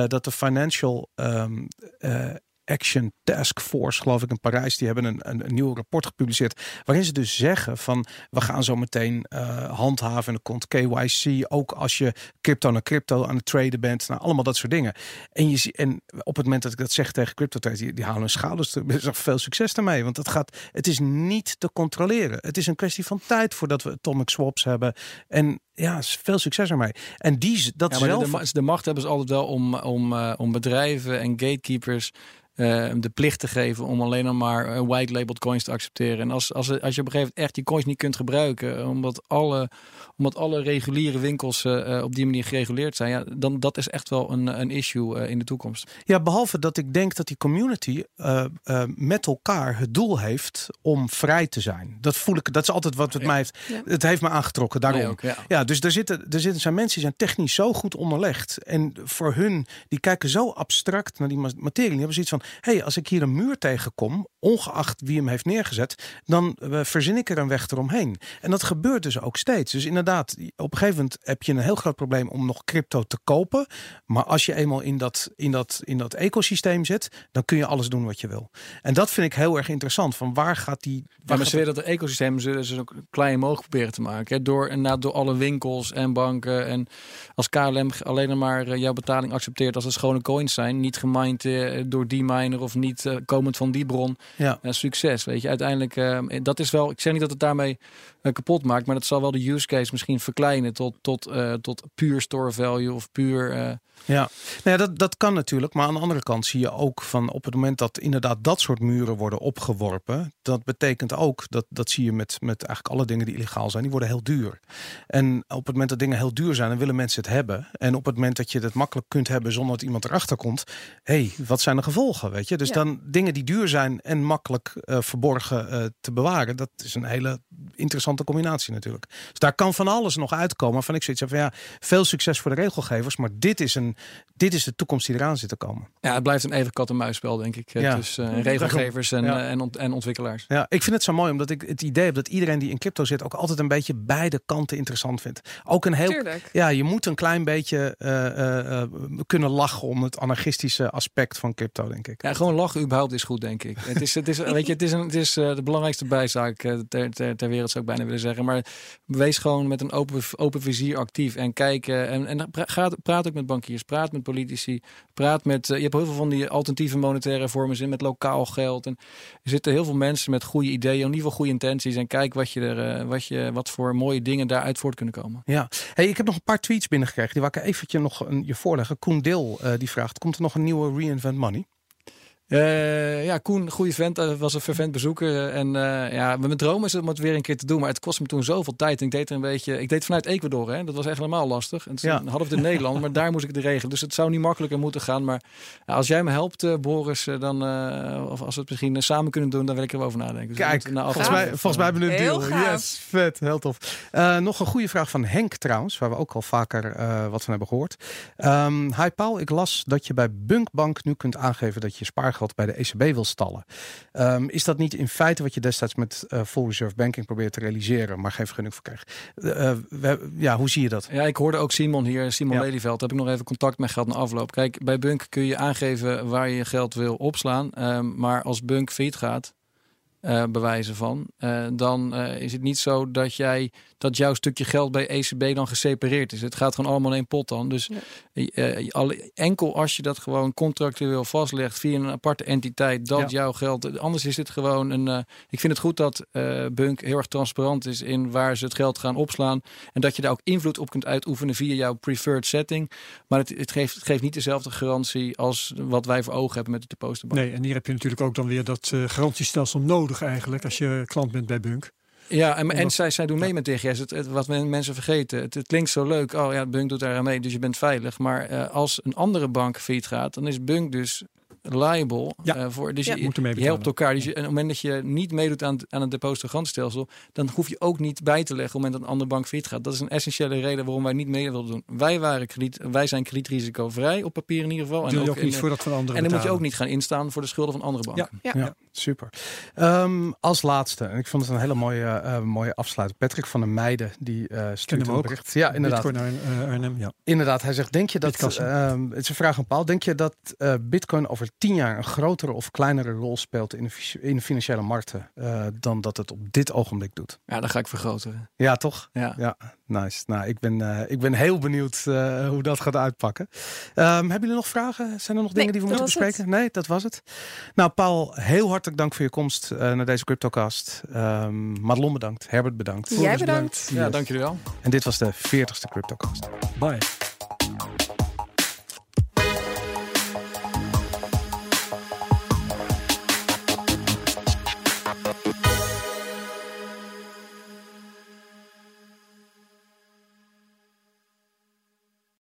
Speaker 1: Dat de financial um, Action Task Force, geloof ik, in Parijs. Die hebben een, een, een, nieuw rapport gepubliceerd. Waarin ze dus zeggen van we gaan zo meteen uh, handhaven. En er komt KYC. Ook als je crypto naar crypto aan het traden bent. Nou, allemaal dat soort dingen. En, je, en op het moment dat ik dat zeg tegen crypto traders, die, die halen hun schouders. Er is veel succes daarmee. Want het, gaat, het is niet te controleren. Het is een kwestie van tijd voordat we atomic swaps hebben. En ja, veel succes ermee. En die, dat
Speaker 3: ja, maar
Speaker 1: zelf...
Speaker 3: de, de, macht hebben ze altijd wel om, om, uh, om bedrijven en gatekeepers uh, de plicht te geven om alleen nog maar uh, white labeled coins te accepteren. En als, als, als je op een gegeven moment echt die coins niet kunt gebruiken, omdat alle, omdat alle reguliere winkels uh, op die manier gereguleerd zijn, ja, dan dat is echt wel een, een issue in de toekomst.
Speaker 1: Ja, behalve dat ik denk dat die community met elkaar het doel heeft om vrij te zijn. Dat voel ik, dat is altijd wat het
Speaker 3: ja.
Speaker 1: mij heeft. Ja. Het heeft me aangetrokken. Daarom.
Speaker 3: Nee, ook, ja.
Speaker 1: ja, dus er zitten, er zitten zijn mensen die zijn technisch zo goed onderlegd. En voor hun, die kijken zo abstract naar die materie. Die hebben zoiets van hey, als ik hier een muur tegenkom, ongeacht wie hem heeft neergezet, dan uh, verzin ik er een weg eromheen. En dat gebeurt dus ook steeds. Dus inderdaad, op een gegeven moment heb je een heel groot probleem om nog crypto te kopen. Maar als je eenmaal in dat, in dat, in dat ecosysteem zit, dan kun je alles doen wat je wil. En dat vind ik heel erg interessant. Van waar gaat die. Waar
Speaker 3: ja, maar ze willen dat ecosysteem zullen ze ook klein mogelijk proberen te maken. Hè? Door, en door alle winkels en banken. En als KLM alleen maar uh, jouw betaling accepteert als het schone coins zijn, niet gemined uh, door die miner of niet uh, komend van die bron.
Speaker 1: Ja.
Speaker 3: Uh, succes, weet je. Uiteindelijk, dat is wel, ik zeg niet dat het daarmee kapot maakt, maar dat zal wel de use case misschien verkleinen tot, tot, tot puur store value of puur...
Speaker 1: Ja, nou ja dat, dat kan natuurlijk. Maar aan de andere kant zie je ook van op het moment dat inderdaad dat soort muren worden opgeworpen. Dat betekent ook, dat, dat zie je met, met eigenlijk alle dingen die illegaal zijn, die worden heel duur. En op het moment dat dingen heel duur zijn, dan willen mensen het hebben. En op het moment dat je het makkelijk kunt hebben zonder dat iemand erachter komt. Hé, hey, wat zijn de gevolgen, weet je? Dus ja. dan dingen die duur zijn en makkelijk uh, verborgen uh, te bewaren. Dat is een hele interessante combinatie natuurlijk. Dus daar kan van alles nog uitkomen. Van ik zoiets van ja, veel succes voor de regelgevers. Maar dit is, een, dit is de toekomst die eraan zit te komen.
Speaker 3: Ja, het blijft een even kat-en-muisspel, denk ik. Ja. Tussen uh, regelgevers en, ja. en, ont en ontwikkelaars.
Speaker 1: Ja, ik vind het zo mooi omdat ik het idee heb dat iedereen die in crypto zit ook altijd een beetje beide kanten interessant vindt. Ook een heel.
Speaker 2: Tuurlijk.
Speaker 1: Ja, je moet een klein beetje uh, uh, kunnen lachen om het anarchistische aspect van crypto, denk ik. ik.
Speaker 3: Ja, gewoon lachen überhaupt is goed, denk ik. Het is, het is, weet je, het is, een, het is uh, de belangrijkste bijzaak ter, ter, ter, wereld, zou ik bijna willen zeggen. Maar wees gewoon met een open, open vizier actief en kijk. en, en praat, praat ook met bankiers, praat met politici, praat met... je hebt heel veel van die alternatieve monetaire vormen in met lokaal geld. En er zitten heel veel mensen met goede ideeën, in ieder geval goede intenties. En kijk wat, je er, wat, je, wat voor mooie dingen daaruit voort kunnen komen.
Speaker 1: Ja, hey, ik heb nog een paar tweets binnengekregen. Die wil ik eventjes nog een, je voorleggen. Koen Deel uh, die vraagt, komt er nog een nieuwe Reinvent Money?
Speaker 3: Uh, ja, Koen, goede vent, uh, was een vervent bezoeker. En uh, ja, mijn droom is om het weer een keer te doen. Maar het kost me toen zoveel tijd. En ik deed er een beetje. Ik deed vanuit Ecuador, hè. Dat was echt helemaal lastig. En toen ja. hadden we het in Nederland, maar daar moest ik het regelen. Dus het zou niet makkelijker moeten gaan. Maar als jij me helpt, Boris, dan. of als we het misschien samen kunnen doen, dan wil ik er over nadenken. Dus
Speaker 1: Kijk, nou, volgens, mij, volgens mij hebben we een deal. Gaaf. Yes, vet, heel tof. nog een goede vraag van Henk trouwens, waar we ook al vaker wat van hebben gehoord. Um, hi Paul, ik las dat je bij Bunkbank nu kunt aangeven dat je spaargeld bij de ECB wil stallen. Um, is dat niet in feite wat je destijds met uh, full reserve banking probeert te realiseren, maar geen vergunning voor kreeg? Uh, we, ja, hoe zie je dat?
Speaker 3: Ja, ik hoorde ook Simon hier, Simon ja. Lelyveld, heb ik nog even contact met gehad na afloop. Kijk, bij Bunk kun je aangeven waar je je geld wil opslaan, um, maar als Bunk failliet gaat, uh, bewijzen van. Uh, dan uh, is het niet zo dat jij dat jouw stukje geld bij ECB dan gesepareerd is. Het gaat gewoon allemaal in één pot dan. Dus alle, enkel als je dat gewoon contractueel vastlegt via een aparte entiteit, dat ja. jouw geld. Anders is het gewoon een. ik vind het goed dat Bunk heel erg transparant is in waar ze het geld gaan opslaan. En dat je daar ook invloed op kunt uitoefenen via jouw preferred setting. Maar het, het, geeft, het geeft niet dezelfde garantie als wat wij voor ogen hebben met de depositobank.
Speaker 4: Nee, en hier heb je natuurlijk ook dan weer dat garantiestelsel nodig eigenlijk als je klant bent bij Bunk.
Speaker 3: Ja, en, en zij, zij doen mee met DGS. Het, het, wat mensen vergeten. Het, het, klinkt zo leuk. Oh ja, Bunk doet daar aan mee, dus je bent veilig. Maar uh, als een andere bank failliet gaat, dan is Bunk dus liable
Speaker 4: ja.
Speaker 3: uh, voor. Dus
Speaker 4: ja.
Speaker 3: je, je, helpt elkaar. Dus je, en op het moment dat je niet meedoet aan, aan het depositogarantstelsel, dan hoef je ook niet bij te leggen op het moment dat een andere bank failliet gaat. Dat is een essentiële reden waarom wij niet mee willen doen. Wij, waren krediet, wij zijn kredietrisicovrij op papier in ieder geval.
Speaker 4: En ook, ook niet voor dat van anderen.
Speaker 3: En dan moet je ook niet gaan instaan voor de schulden van andere banken.
Speaker 1: Ja, ja. Super. Um, als laatste, en ik vond het een hele mooie, uh, mooie afsluiting. Patrick van der Meijden, die uh, stuurt
Speaker 4: hem ook.
Speaker 1: bericht. Ja, inderdaad.
Speaker 4: Bitcoin Arnhem, ja.
Speaker 1: Inderdaad, hij zegt, denk je dat, um, het is een vraag aan Paul, denk je dat uh, Bitcoin over tien jaar een grotere of kleinere rol speelt in de, in de financiële markten uh, dan dat het op dit ogenblik doet?
Speaker 3: Ja, dan ga ik vergroten.
Speaker 1: Ja, toch?
Speaker 3: Ja.
Speaker 1: ja nice. Nou, ik ben, uh, ik ben heel benieuwd uh, hoe dat gaat uitpakken. Um, hebben jullie nog vragen? Zijn er nog dingen
Speaker 2: nee,
Speaker 1: die we moeten bespreken? Het. Nee, dat was het. Nou, Paul, heel hartelijk dank voor je komst naar deze CryptoCast. Um, Madelon bedankt. Herbert bedankt.
Speaker 2: Jij bedankt. bedankt.
Speaker 3: Ja, dank jullie wel.
Speaker 1: En dit was de 40ste CryptoCast.
Speaker 4: Bye.